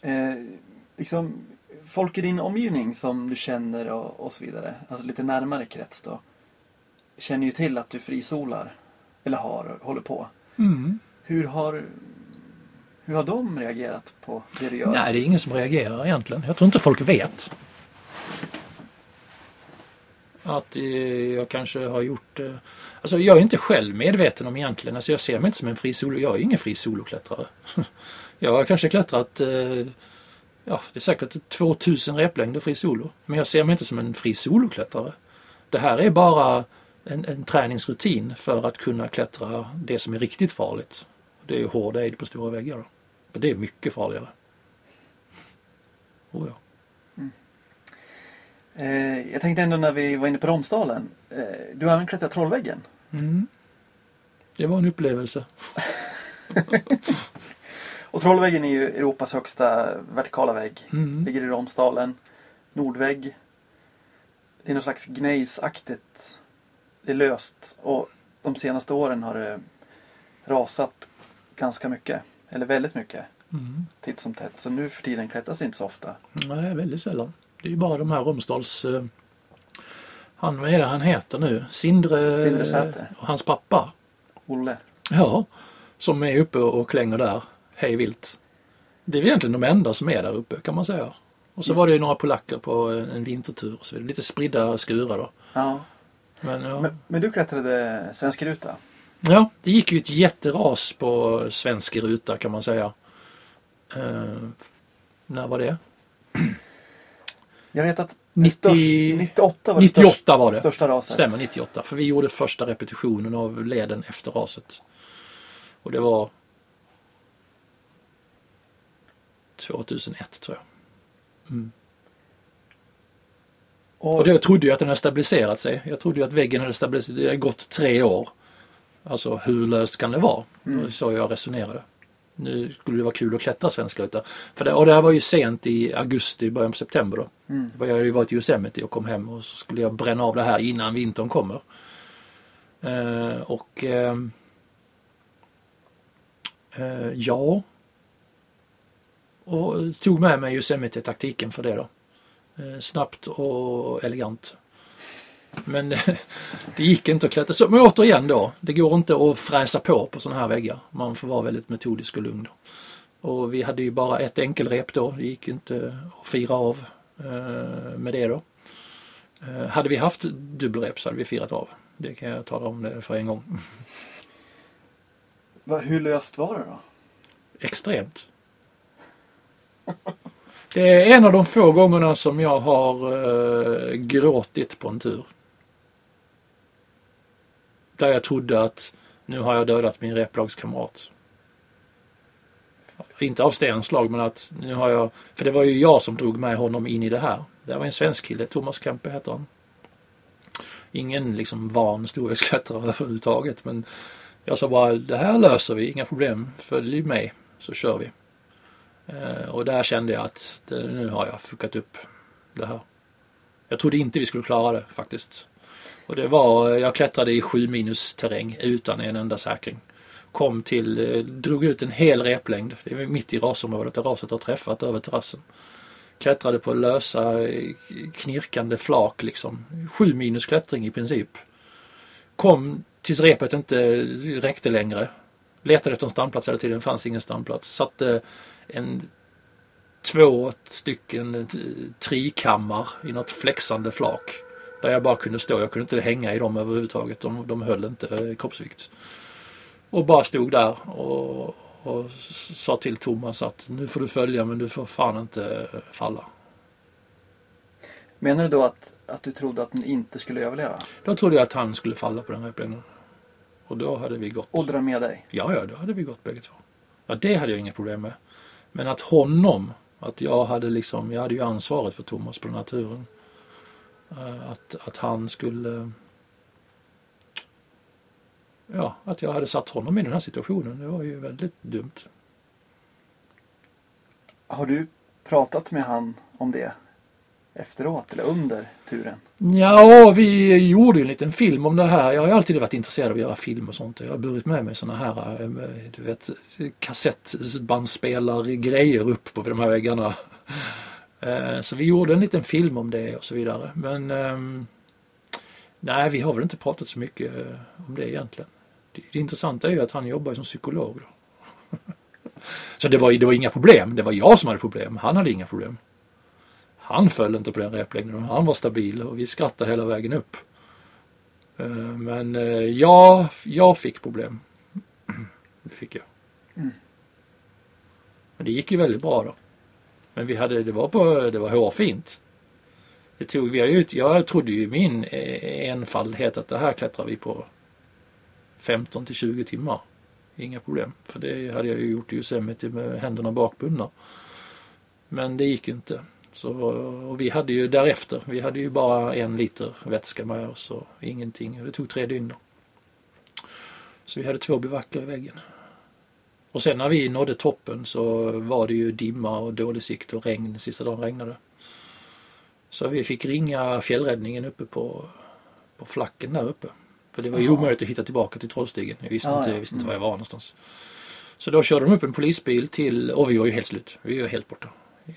B: Eh, liksom, folk i din omgivning som du känner och, och så vidare, alltså lite närmare krets då, känner ju till att du frisolar, eller har, håller på.
A: Mm.
B: Hur har, hur har de reagerat på det du gör?
A: Nej, det är ingen som reagerar egentligen. Jag tror inte folk vet. Att eh, jag kanske har gjort... Eh, alltså jag är inte själv medveten om egentligen. Alltså jag ser mig inte som en fri solo. Jag är ingen fri soloklättrare. jag har kanske klättrat... Eh, ja, det är säkert 2000 replängder fri solo. Men jag ser mig inte som en fri soloklättrare. Det här är bara en, en träningsrutin för att kunna klättra det som är riktigt farligt. Det är ju hård aid på stora väggar. Då. För det är mycket farligare. Oh ja.
B: Eh, jag tänkte ändå när vi var inne på Romsdalen. Eh, du har även klättrat Trollväggen.
A: Mm. Det var en upplevelse.
B: Och Trollväggen är ju Europas högsta vertikala vägg.
A: Mm.
B: Ligger i Romsdalen. Nordvägg. Det är något slags gnejsaktigt. Det är löst. Och de senaste åren har det rasat ganska mycket. Eller väldigt mycket.
A: Mm.
B: Titt som tätt. Så nu för tiden klättras det inte så ofta.
A: Nej, väldigt sällan. Det är ju bara de här Romsdals... Eh, han, vad är det han heter nu? Sindre...
B: Sindre Säter.
A: Och hans pappa.
B: Olle.
A: Ja. Som är uppe och klänger där. Hej vilt. Det är väl egentligen de enda som är där uppe kan man säga. Och så
B: Mm.
A: var det ju några polacker på en en vintertur. och Så vidare. Lite spridda skurar då.
B: Ja.
A: Men, ja.
B: Men, men du klättrade svensk ruta.
A: Ja, det gick ju ett jätteras på svensk ruta kan man säga. Eh, när var det?
B: Jag vet att det
A: 90
B: störst, 98 var det
A: 98
B: största,
A: var det.
B: största raset.
A: Stämmer, 98. För vi gjorde första repetitionen av leden efter raset. Och det var 2001 tror jag.
B: Och,
A: Och då trodde jag att den hade stabiliserat sig. Jag trodde ju att väggen hade stabiliserat Det hade gått tre år. Alltså hur löst kan det vara?
B: Mm.
A: Så jag resonerade. Nu skulle det vara kul att klättra svensk ruta. För det, och det här var ju sent i augusti, början på september då.
B: Mm.
A: Jag hade ju varit i Yosemite och kom hem och så skulle jag bränna av det här innan vintern kommer. Eh, och ehm, eh, ja. Och tog med mig Yosemite-taktiken för det då. Eh, snabbt och elegant. Men det gick inte att klättra. Så, men återigen då, det går inte att fräsa på på sådana här väggar. Man får vara väldigt metodisk och lugn. Då. Och vi hade ju bara ett enkelrep då. Det gick inte att fira av eh, med det då. Eh, hade vi haft dubbelrep så hade vi firat av. Det kan jag tala om det för en gång.
B: Va, hur löst var det då?
A: Extremt. Det är en av de få gångerna som jag har eh, gråtit på en tur. Där jag trodde att nu har jag dödat min replagskamrat. Inte av stenslag men att nu har jag, för det var ju jag som drog med honom in i det här. Det var en svensk kille, Thomas Kempe heter han. Ingen liksom van storhetsklättrare överhuvudtaget men jag sa bara det här löser vi, inga problem. Följ med så kör vi. Eh, och där kände jag att det, nu har jag fuckat upp det här. Jag trodde inte vi skulle klara det faktiskt. Och det var, jag klättrade i 7 minus terräng utan en enda säkring. Kom till, eh, drog ut en hel replängd. Det är mitt i rasområdet där raset har träffat över terrassen. Klättrade på lösa eh, knirkande flak liksom. 7 minus klättring i princip. Kom tills repet inte räckte längre. Letade efter en standplats hela tiden, fanns ingen standplats. Satte en två stycken eh, trikammar i något flexande flak. Där jag bara kunde stå. Jag kunde inte hänga i dem överhuvudtaget. De, de höll inte eh, kroppsvikt. Och bara stod där och, och sa till Thomas att nu får du följa men du får fan inte eh, falla.
B: Menar du då att, att du trodde att den inte skulle överleva?
A: Då trodde jag att han skulle falla på den replängden. Och då hade vi gått.
B: Och dra med dig?
A: Ja, ja, då hade vi gått bägge två. Ja, det hade jag inga problem med. Men att honom, att jag hade liksom, jag hade ju ansvaret för Thomas på den här turen. Eh, Att, att han skulle... Ja, att jag hade satt honom i den här situationen. Det var ju väldigt dumt.
B: Har du pratat med han om det efteråt eller under turen?
A: Ja, vi gjorde ju en liten film om det här. Jag har alltid varit intresserad av att göra film och sånt. Jag har burit med mig såna här, eh, du vet, kassettbandspelare grejer upp på de här väggarna. Eh, så vi gjorde en liten film om det och så vidare. Men ehm, nej, vi har väl inte pratat så mycket eh, om det egentligen. Det, intressanta är ju att han jobbar som psykolog. Så det var, det var inga problem. Det var jag som hade problem. Han hade inga problem. Han föll inte på den replängden. Han var stabil och vi skrattade hela vägen upp. Eh, men jag, jag fick problem. Det fick jag.
B: Mm.
A: Men det gick ju väldigt bra då. Men vi hade, det var, på, det var hårfint. Det tog, vi hade ut, jag trodde ju i min eh, enfaldhet att det här klättrar vi på 15 till 20 timmar. Inga problem. För det hade jag ju gjort i Yosemite med händerna bakbundna. Men det gick ju inte. Så, och vi hade ju därefter, vi hade ju bara en liter vätska med oss och ingenting. Det tog tre dygn då. Så vi hade två bivacker i väggen. Och sen när vi nådde toppen så var det ju dimma och dålig sikt och regn. Sista dagen regnade. Så vi fick ringa fjällräddningen uppe på, på flacken där uppe. För det var ju omöjligt att hitta tillbaka till Trollstigen. Jag visste,
B: Ja,
A: inte,
B: ja.
A: jag visste inte var jag var någonstans. Så då körde de upp en polisbil till, och vi var ju helt slut. Vi var helt borta.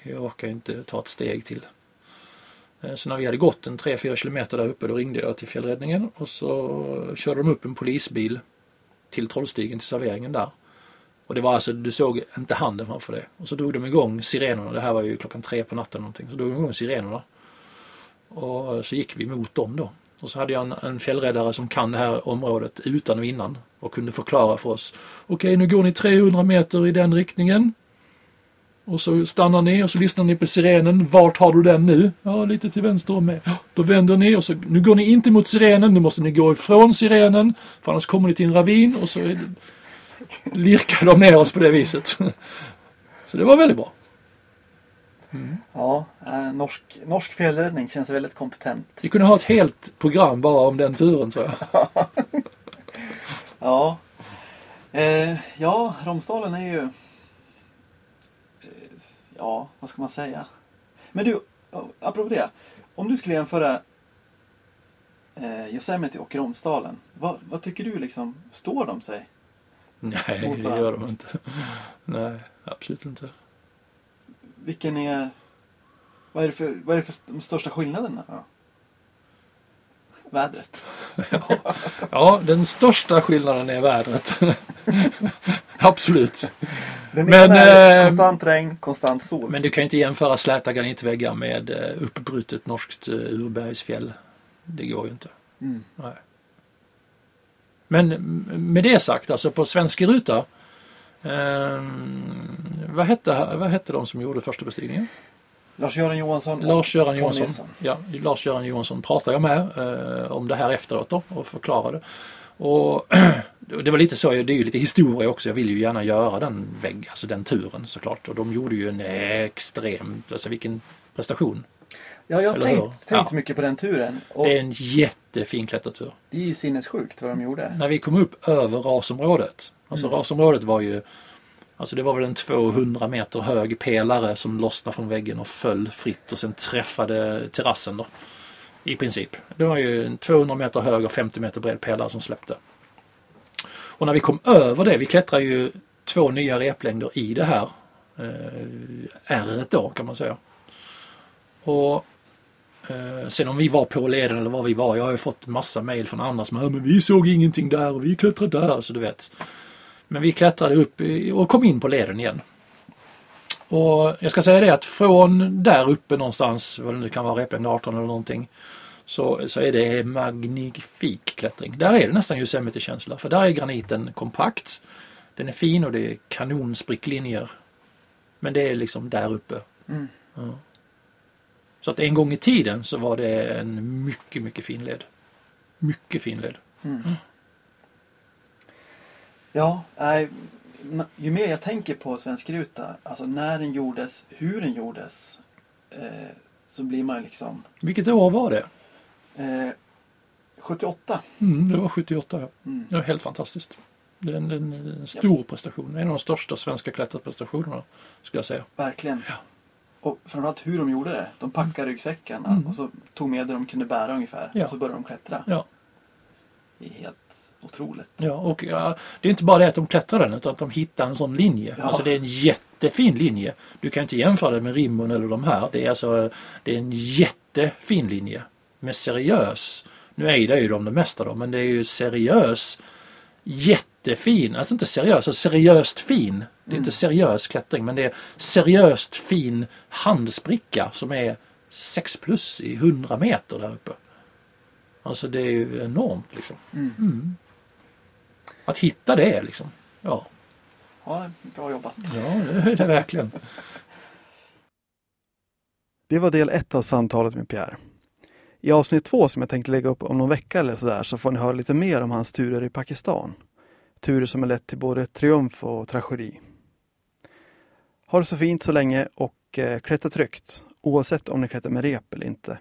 A: Jag orkar inte ta ett steg till. Eh, Så när vi hade gått en 3-4 kilometer där uppe då ringde jag till fjällräddningen och så körde de upp en polisbil till Trollstigen till serveringen där. Och det var alltså, du såg inte handen framför det. Och så drog de igång sirenerna. Det här var ju klockan tre på natten någonting. Så drog de igång sirenerna. Och eh, så gick vi mot dem då. Och så hade jag en, en fjällräddare som kan det här området utan och innan. Och kunde förklara för oss. Okej, nu går ni 300 meter i den riktningen. Och så stannar ni och så lyssnar ni på sirenen. Vart har du den nu? Ja, lite till vänster om mig. Då vänder ni och så, nu går ni inte mot sirenen. Nu måste ni gå ifrån sirenen. För annars kommer ni till en ravin och så lirkar de ner oss på det viset. Så det var väldigt bra.
B: Ja, eh, norsk, norsk fjällräddning känns väldigt kompetent.
A: Vi kunde ha ett helt program bara om den turen tror jag.
B: Ja, eh, ja Romsdalen är ju... Eh, ja, vad ska man säga? Men du, apropå det. Om du skulle jämföra eh, Yosemite och Romsdalen. Vad, vad tycker du liksom? Står de sig?
A: Nej,
B: Mot
A: det gör de inte. Nej, absolut inte.
B: Vilken är... Vad är det för, vad är det för de största skillnaderna? då? Vädret.
A: Ja, den största skillnaden är vädret. absolut.
B: Den
A: Men,
B: ena är
A: eh,
B: konstant regn, konstant sol.
A: Men du kan inte jämföra släta granitväggar med eh, uppbrutet norskt eh, urbergsfjäll. Det går ju inte.
B: Mm.
A: Nej. Men med det sagt, alltså på svensk ruta. Eh, vad, hette, vad hette de som gjorde första bestigningen?
B: Lars-Göran Johansson
A: Lars-Göran Johansson. Ja, Lars-Göran Johansson pratade jag med eh, om det här efteråt då, och förklarade. Och det var lite så, det är ju lite historia också. Jag vill ju gärna göra den vägg, alltså den turen såklart. Och de gjorde ju en extrem, alltså vilken prestation.
B: Ja, jag har tänkt, tänkt
A: Ja.
B: mycket på den turen. Och
A: Det är en jättefin klättertur.
B: det är ju sinnessjukt vad de gjorde.
A: När vi kom upp över rasområdet. Alltså
B: Mm.
A: rasområdet var ju Alltså det var väl en 200 meter hög pelare som lossnade från väggen och föll fritt och sen träffade terrassen då. I princip. Det var ju en 200 meter hög och 50 meter bred pelare som släppte. Och när vi kom över det, vi klättrade ju två nya replängder i det här eh, ärret då kan man säga. Och eh, sen om vi var på leden eller var vi var, jag har ju fått massa mail från andra som "Ja, men vi såg ingenting där och vi klättrade där, så du vet. Men vi klättrade upp och kom in på leden igen. Och jag ska säga det att från där uppe någonstans, vad det nu kan vara, replängd 18 eller någonting. Så, så är det magnifik klättring. Där är det nästan Yosemite-känsla. För där är graniten kompakt. Den är fin och det är kanonspricklinjer. Men det är liksom där uppe.
B: Mm.
A: Ja. Så att en gång i tiden så var det en mycket, mycket fin led. Mycket fin led.
B: Mm. Ja, n- ju mer jag tänker på Svensk Ruta, alltså när den gjordes, hur den gjordes, eh, så blir man liksom...
A: Vilket år var det?
B: Eh, 78.
A: Mm, det var 78 ja.
B: Mm.
A: Det var helt fantastiskt. Det är en, en, en stor prestation. En av de största svenska klätterprestationerna skulle jag säga.
B: Verkligen.
A: Ja.
B: Och framförallt hur de gjorde det. De packade ryggsäckarna
A: Mm.
B: och så tog med det de kunde bära ungefär.
A: Ja.
B: Och så började de klättra.
A: Ja.
B: Det är helt otroligt.
A: Ja, och ja, det är inte bara det att de klättrar den utan att de hittar en sån linje.
B: Ja.
A: Alltså det är en jättefin linje. Du kan inte jämföra det med Rimmun eller de här. Det är alltså det är en jättefin linje. Med seriös. Nu är det ju de det mesta då, men det är ju seriös. Jättefin, alltså inte seriös, alltså seriöst fin. Det är
B: Mm.
A: inte seriös klättring men det är seriöst fin handspricka som är 6 plus i 100 meter där uppe. Alltså det är ju enormt liksom.
B: Mm.
A: Mm. Att hitta det liksom. Ja,
B: Ja, bra jobbat.
A: ja det är det verkligen.
B: Det var del ett av samtalet med Pierre. I avsnitt två som jag tänkte lägga upp om någon vecka eller sådär så får ni höra lite mer om hans turer i Pakistan. Turer som har lett till både triumf och tragedi. Ha det så fint så länge och eh, klättra tryggt oavsett om ni klättrar med rep eller inte.